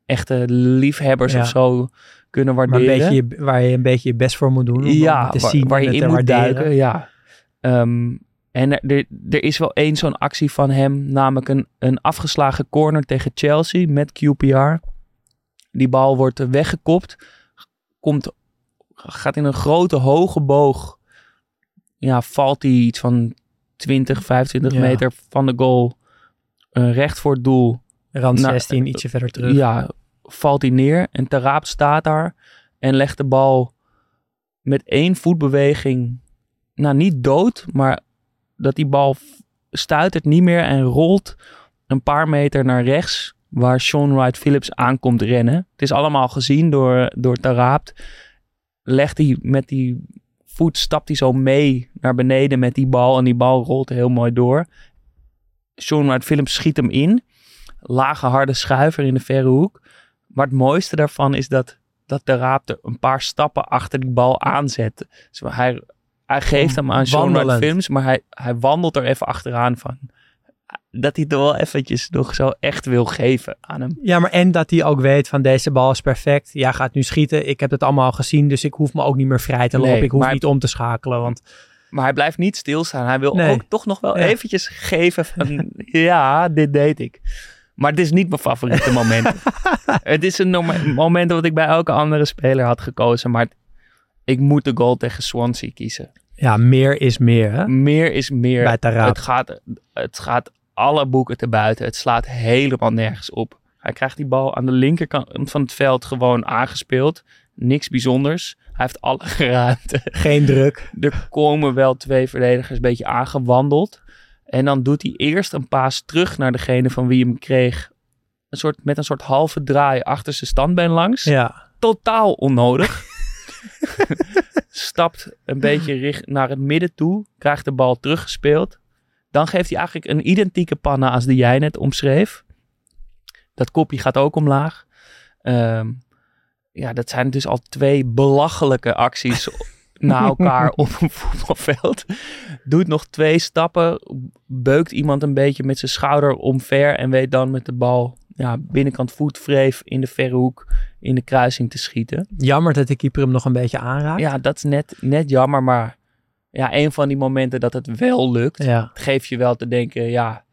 Speaker 2: echte liefhebbers
Speaker 3: Ja.
Speaker 2: of zo kunnen
Speaker 3: Maar een
Speaker 2: waarderen
Speaker 3: beetje, je- waar je een beetje je best voor moet doen. Om
Speaker 2: ja,
Speaker 3: te
Speaker 2: waar,
Speaker 3: zien
Speaker 2: waar je in moet
Speaker 3: waarderen.
Speaker 2: duiken. Ja. Ehm, en er, er, er is wel één zo'n actie van hem, namelijk een, een afgeslagen corner tegen Chelsea met QPR. Die bal wordt weggekopt, komt, gaat in een grote hoge boog. Ja, valt hij iets van 20, 25
Speaker 3: Ja.
Speaker 2: meter van de goal eh, recht voor het doel.
Speaker 3: Rand
Speaker 2: Nou,
Speaker 3: 16, ietsje verder terug.
Speaker 2: Ja, valt hij neer en Taraap staat daar en legt de bal met één voetbeweging, nou niet dood, maar dat die bal stuitert niet meer en rolt een paar meter naar rechts, waar Sean Wright Phillips aankomt rennen. Het is allemaal gezien door, door Taraap. Legt hij met die voet, stapt hij zo mee naar beneden met die bal en die bal rolt heel mooi door. Sean Wright Phillips schiet hem in lage harde schuiver in de verre hoek. Maar het mooiste daarvan is dat, dat de raap er een paar stappen achter die bal aanzet. Dus hij, hij geeft hem aan Sean
Speaker 3: Wandelend.
Speaker 2: Films, maar hij, hij wandelt er even achteraan van. dat hij er wel eventjes nog zo echt wil geven aan hem.
Speaker 3: Ja, maar en dat hij ook weet van deze bal is perfect. Jij gaat nu schieten. Ik heb het allemaal al gezien, dus ik hoef me ook niet meer vrij te
Speaker 2: Nee,
Speaker 3: lopen. ik hoef
Speaker 2: maar-
Speaker 3: niet om te schakelen, want
Speaker 2: Maar hij blijft niet stilstaan. Hij wil
Speaker 3: Nee.
Speaker 2: ook toch nog wel
Speaker 3: Ja.
Speaker 2: eventjes geven van... [laughs] ja, dit deed ik. Maar het is niet mijn favoriete moment. [laughs] het is een moment wat ik bij elke andere speler had gekozen. Maar ik moet de goal tegen Swansea kiezen.
Speaker 3: ja, meer is meer. Hè?
Speaker 2: Meer is meer.
Speaker 3: Bij.
Speaker 2: Het gaat, het gaat alle boeken te buiten. Het slaat helemaal nergens op. Hij krijgt die bal aan de linkerkant van het veld gewoon aangespeeld. Niks bijzonders. Hij heeft alle [laughs] ruimte.
Speaker 3: Geen druk.
Speaker 2: Er komen wel twee verdedigers een beetje aangewandeld. En dan doet hij eerst een paas terug naar degene van wie hem kreeg. Een soort, met een soort halve draai achter zijn standbeen langs.
Speaker 3: Ja,
Speaker 2: Totaal onnodig. [laughs] Stapt een beetje richt naar het midden toe. Krijgt de bal teruggespeeld. Dan geeft hij eigenlijk een identieke panna als die jij net omschreef. Dat kopje gaat ook omlaag. Ehm, ja, dat zijn dus al twee belachelijke acties [laughs] na [laughs] elkaar op een voetbalveld. Doet nog twee stappen. Beukt iemand een beetje met zijn schouder omver. En weet dan met de bal ja, binnenkant voetvreef in de verre hoek in de kruising te schieten.
Speaker 3: jammer dat de keeper hem nog een beetje aanraakt.
Speaker 2: Ja, dat is net, net jammer. Maar ja, een van die momenten dat het wel lukt.
Speaker 3: ja.
Speaker 2: Geeft je wel te denken, ja,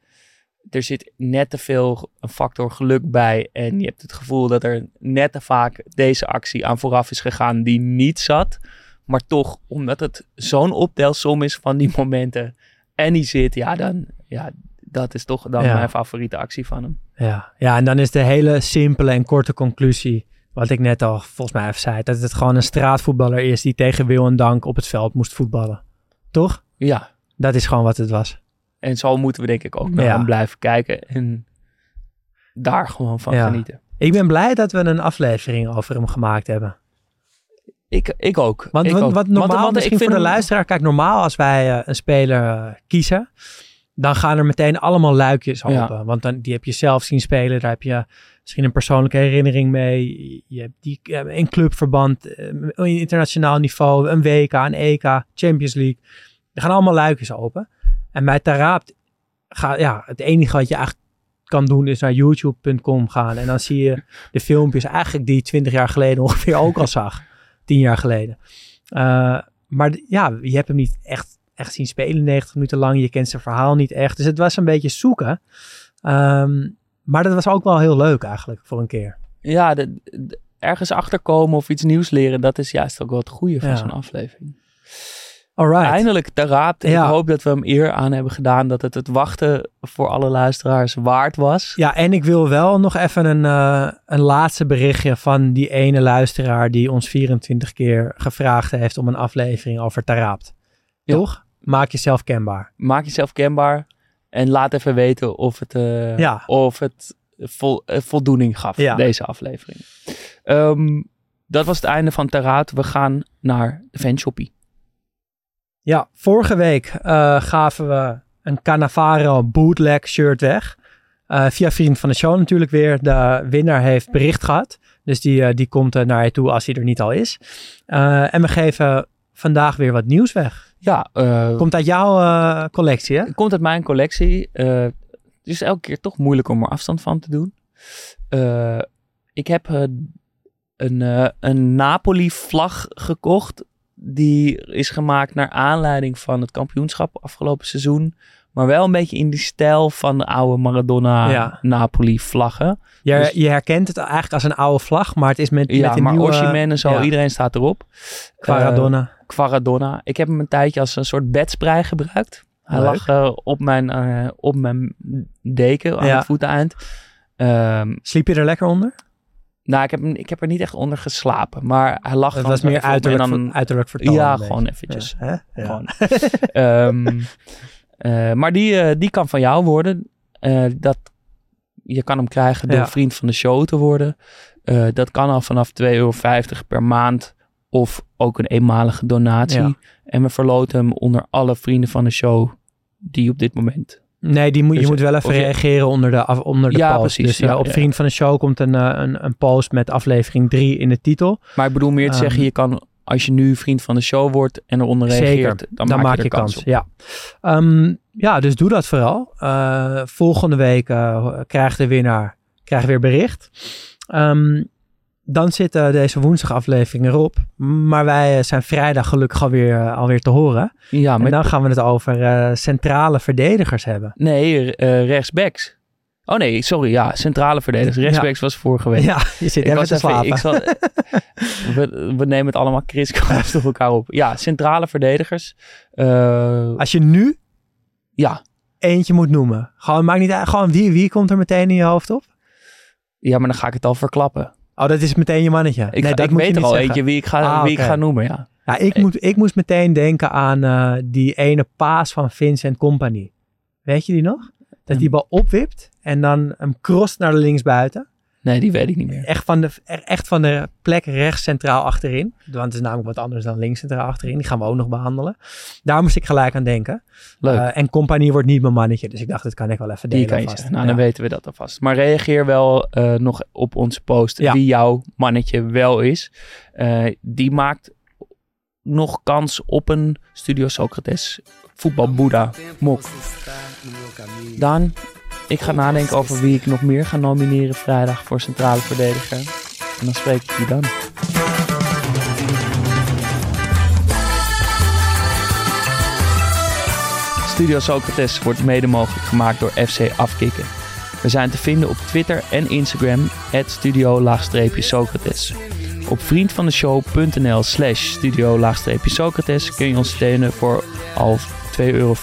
Speaker 2: er zit net te veel een factor geluk bij. En je hebt het gevoel dat er net te vaak deze actie aan vooraf is gegaan die niet zat. Maar toch, omdat het zo'n optelsom is van die momenten en die zit, ja, dan, ja, dat is toch dan
Speaker 3: Ja.
Speaker 2: mijn favoriete actie van hem.
Speaker 3: Ja. ja, en dan is de hele simpele en korte conclusie, wat ik net al volgens mij even zei, dat het gewoon een straatvoetballer is die tegen wil en dank op het veld moest voetballen. Toch?
Speaker 2: Ja,
Speaker 3: Dat is gewoon wat het was.
Speaker 2: en zo moeten we denk ik ook naar
Speaker 3: Ja.
Speaker 2: hem blijven kijken en daar gewoon van
Speaker 3: Ja.
Speaker 2: genieten.
Speaker 3: Ik ben blij dat we een aflevering over hem gemaakt hebben.
Speaker 2: Ik, ik ook.
Speaker 3: Want
Speaker 2: ik
Speaker 3: wat,
Speaker 2: ook.
Speaker 3: wat normaal,
Speaker 2: Want- want
Speaker 3: misschien
Speaker 2: ik
Speaker 3: voor
Speaker 2: vind
Speaker 3: de luisteraar, kijk, normaal als wij eh, een speler eh, kiezen, dan gaan er meteen allemaal luikjes
Speaker 2: Ja.
Speaker 3: open. Want dan, die heb je zelf zien spelen, daar heb je misschien een persoonlijke herinnering mee. Je hebt die eh, in clubverband, in internationaal niveau, een WK, een EK, Champions League. Er gaan allemaal luikjes open. En bij Taraab, ja, het enige wat je eigenlijk kan doen is naar youtube.com gaan. En dan zie je de filmpjes eigenlijk die je 20 jaar geleden ongeveer ook al zag. 10 jaar geleden. Uh, maar ja, je hebt hem niet echt, echt zien spelen 90 minuten lang. Je kent zijn verhaal niet echt. Dus het was een beetje zoeken. Ehm, maar dat was ook wel heel leuk eigenlijk voor een keer.
Speaker 2: Ja, de, de- ergens achterkomen of iets nieuws leren, dat is juist ook wel het goede van
Speaker 3: Ja.
Speaker 2: zo'n aflevering.
Speaker 3: Alright.
Speaker 2: Eindelijk te raad.
Speaker 3: Ja.
Speaker 2: Ik hoop dat we hem eer aan hebben gedaan, dat het het wachten voor alle luisteraars waard was.
Speaker 3: Ja, en ik wil wel nog even een, eh, een laatste berichtje van die ene luisteraar die ons 24 keer gevraagd heeft om een aflevering over Taraapt.
Speaker 2: Ja.
Speaker 3: Toch? Maak jezelf kenbaar.
Speaker 2: Maak jezelf kenbaar en laat even weten of het, eh,
Speaker 3: Ja.
Speaker 2: of het vol, eh, voldoening gaf, deze aflevering. Ehm, dat was het einde van Teraat. We gaan naar de fanshoppie.
Speaker 3: Ja, vorige week eh, gaven we een Cannavaro bootleg shirt weg. Eh, via vriend van de show natuurlijk weer. De winnaar heeft bericht gehad. Dus die, eh, die komt naar je toe als hij er niet al is. En we geven vandaag weer wat nieuws weg.
Speaker 2: Ja,
Speaker 3: Komt uit jouw collectie, hè?
Speaker 2: komt uit mijn collectie. Het is elke keer toch moeilijk om er afstand van te doen. Ik heb een, een Napoli-vlag gekocht. Die is gemaakt naar aanleiding van het kampioenschap afgelopen seizoen. Maar wel een beetje in die stijl van de oude
Speaker 3: Ja.
Speaker 2: Maradona-Napoli-vlaggen.
Speaker 3: Je,
Speaker 2: Dus-
Speaker 3: je herkent het eigenlijk als een oude vlag, maar het is met,
Speaker 2: Ja,
Speaker 3: met een
Speaker 2: maar
Speaker 3: nieuwe...
Speaker 2: Osimhen en zo,
Speaker 3: ja.
Speaker 2: iedereen staat erop.
Speaker 3: Quaradonna.
Speaker 2: Quaradonna. Ik heb hem een tijdje als een soort bedspray gebruikt. Hij
Speaker 3: Leuk.
Speaker 2: lag eh, op, mijn, eh, op mijn deken aan
Speaker 3: Ja.
Speaker 2: het voeteneind. Ehm,
Speaker 3: Sliep je er lekker onder?
Speaker 2: Nou, ik heb, ik heb er niet echt onder geslapen, maar hij lag
Speaker 3: Het
Speaker 2: gewoon
Speaker 3: was
Speaker 2: zo
Speaker 3: meer uiterlijk,
Speaker 2: dan-
Speaker 3: uiterlijk vertoon.
Speaker 2: Ja, gewoon eventjes.
Speaker 3: Ja, hè?
Speaker 2: Gewoon. Ehm, [laughs] eh, maar die, eh, die kan van jou worden. Eh, dat, je kan hem krijgen door
Speaker 3: Ja.
Speaker 2: vriend van de show te worden. Dat kan al vanaf 2,50 euro per maand. Of ook een eenmalige donatie.
Speaker 3: Ja.
Speaker 2: En we verloten hem onder alle vrienden van de show die op dit moment.
Speaker 3: Nee, die moet, je moet wel even reageren onder de, af, onder de
Speaker 2: Ja,
Speaker 3: post.
Speaker 2: precies,
Speaker 3: Dus eh,
Speaker 2: ja,
Speaker 3: op
Speaker 2: ja.
Speaker 3: Vriend van de Show komt een, eh, een, een post met aflevering 3 in de titel.
Speaker 2: Maar ik bedoel meer te
Speaker 3: Ehm.
Speaker 2: zeggen, je kan als je nu vriend van de show wordt en eronder reageert,
Speaker 3: Zeker,
Speaker 2: dan, maak, je, kans, op.
Speaker 3: Ja. Ehm, ja, dus doe dat vooral. Eh, volgende week eh, krijgt de winnaar krijgt weer bericht. Ehm, dan zit eh, deze woensdag aflevering erop. Maar wij eh, zijn vrijdag gelukkig alweer, uh, alweer te horen.
Speaker 2: Ja,
Speaker 3: en dan gaan we het over eh, centrale verdedigers hebben.
Speaker 2: nee, eh, rechtsbacks. Oh nee, sorry, ja, centrale verdedigers. Rechtsbacks was vorige week.
Speaker 3: Ja, je zit even te slapen.
Speaker 2: ik zal, [laughs] we, we nemen het allemaal kriskras door elkaar op. Ja, centrale verdedigers. Eh,
Speaker 3: Als je nu
Speaker 2: ja.
Speaker 3: eentje moet noemen. Gewoon, maakt niet uit. Gewoon wie, wie komt er meteen in je hoofd op?
Speaker 2: ja, maar dan ga ik het al verklappen.
Speaker 3: Oh, dat is meteen je mannetje.
Speaker 2: Ik,
Speaker 3: nee, dat
Speaker 2: ik
Speaker 3: moet
Speaker 2: weet er al
Speaker 3: zeggen.
Speaker 2: eentje wie ik ga,
Speaker 3: Ah,
Speaker 2: wie ik
Speaker 3: oké.
Speaker 2: ga noemen, ja.
Speaker 3: Ja, ik, moet, ik moest meteen denken aan eh, die ene paas van Vincent Company. Weet je die nog? Dat die bal opwipt en dan hem cross naar de linksbuiten.
Speaker 2: Nee, die weet ik niet meer.
Speaker 3: Echt van de, echt van de plek rechts centraal achterin. Want het is namelijk wat anders dan links centraal achterin. Die gaan we ook nog behandelen. Daar moest ik gelijk aan denken.
Speaker 2: Leuk.
Speaker 3: Eh, en Company wordt niet mijn mannetje. Dus ik dacht, dat kan ik wel even
Speaker 2: die
Speaker 3: delen.
Speaker 2: kan je
Speaker 3: vast.
Speaker 2: zeggen. Nou,
Speaker 3: Ja.
Speaker 2: dan weten we dat alvast. Maar reageer wel eh, nog op onze post
Speaker 3: Ja.
Speaker 2: wie jouw mannetje wel is. Eh, die maakt nog kans op een Studio Socrates voetbal Boeddha mok. Daan, ik ga nadenken over wie ik nog meer ga nomineren vrijdag voor centrale verdediger. En dan spreek ik je dan. Studio Socrates wordt mede mogelijk gemaakt door FC Afkikken. We zijn te vinden op Twitter en Instagram, studio-socrates. Op vriendvandeshow.nl slash studio-socrates kun je ons steunen voor al 2,50 euro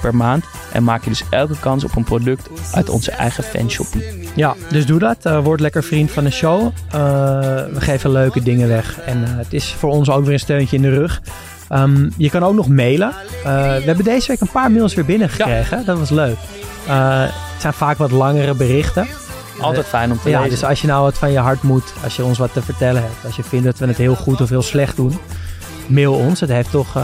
Speaker 2: per maand. En maak je dus elke kans op een product uit onze eigen fanshoppie.
Speaker 3: Ja, dus doe dat. Eh, word lekker vriend van de show. Eh, we geven leuke dingen weg. En eh, het is voor ons ook weer een steuntje in de rug. Ehm, je kan ook nog mailen. We hebben deze week een paar mails weer binnengekregen. Dat was leuk. Het zijn vaak wat langere berichten.
Speaker 2: Altijd fijn om te
Speaker 3: Ja,
Speaker 2: lezen.
Speaker 3: dus als je nou wat van je hart moet, als je ons wat te vertellen hebt, als je vindt dat we het heel goed of heel slecht doen, mail ons. Het heeft toch,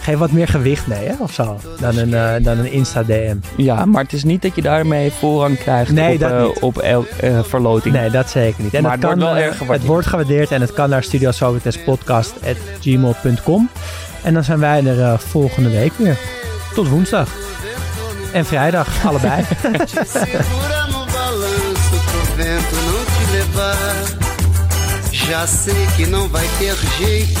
Speaker 3: geef wat meer gewicht mee, hè, of zo, dan een, eh, dan een Insta-DM.
Speaker 2: Ja, maar het is niet dat je daarmee voorrang krijgt
Speaker 3: Nee,
Speaker 2: op,
Speaker 3: dat
Speaker 2: eh,
Speaker 3: niet.
Speaker 2: op el- eh, verloting.
Speaker 3: Nee, dat zeker niet. En
Speaker 2: Maar
Speaker 3: het,
Speaker 2: het
Speaker 3: kan,
Speaker 2: wordt wel erg gewaardeerd.
Speaker 3: Het wordt gewaardeerd en het kan naar studiosocratespodcast.gmail.com. En dan zijn wij er volgende week weer. Tot woensdag. En vrijdag, [laughs] allebei. [laughs]
Speaker 4: Já sei que não vai ter jeito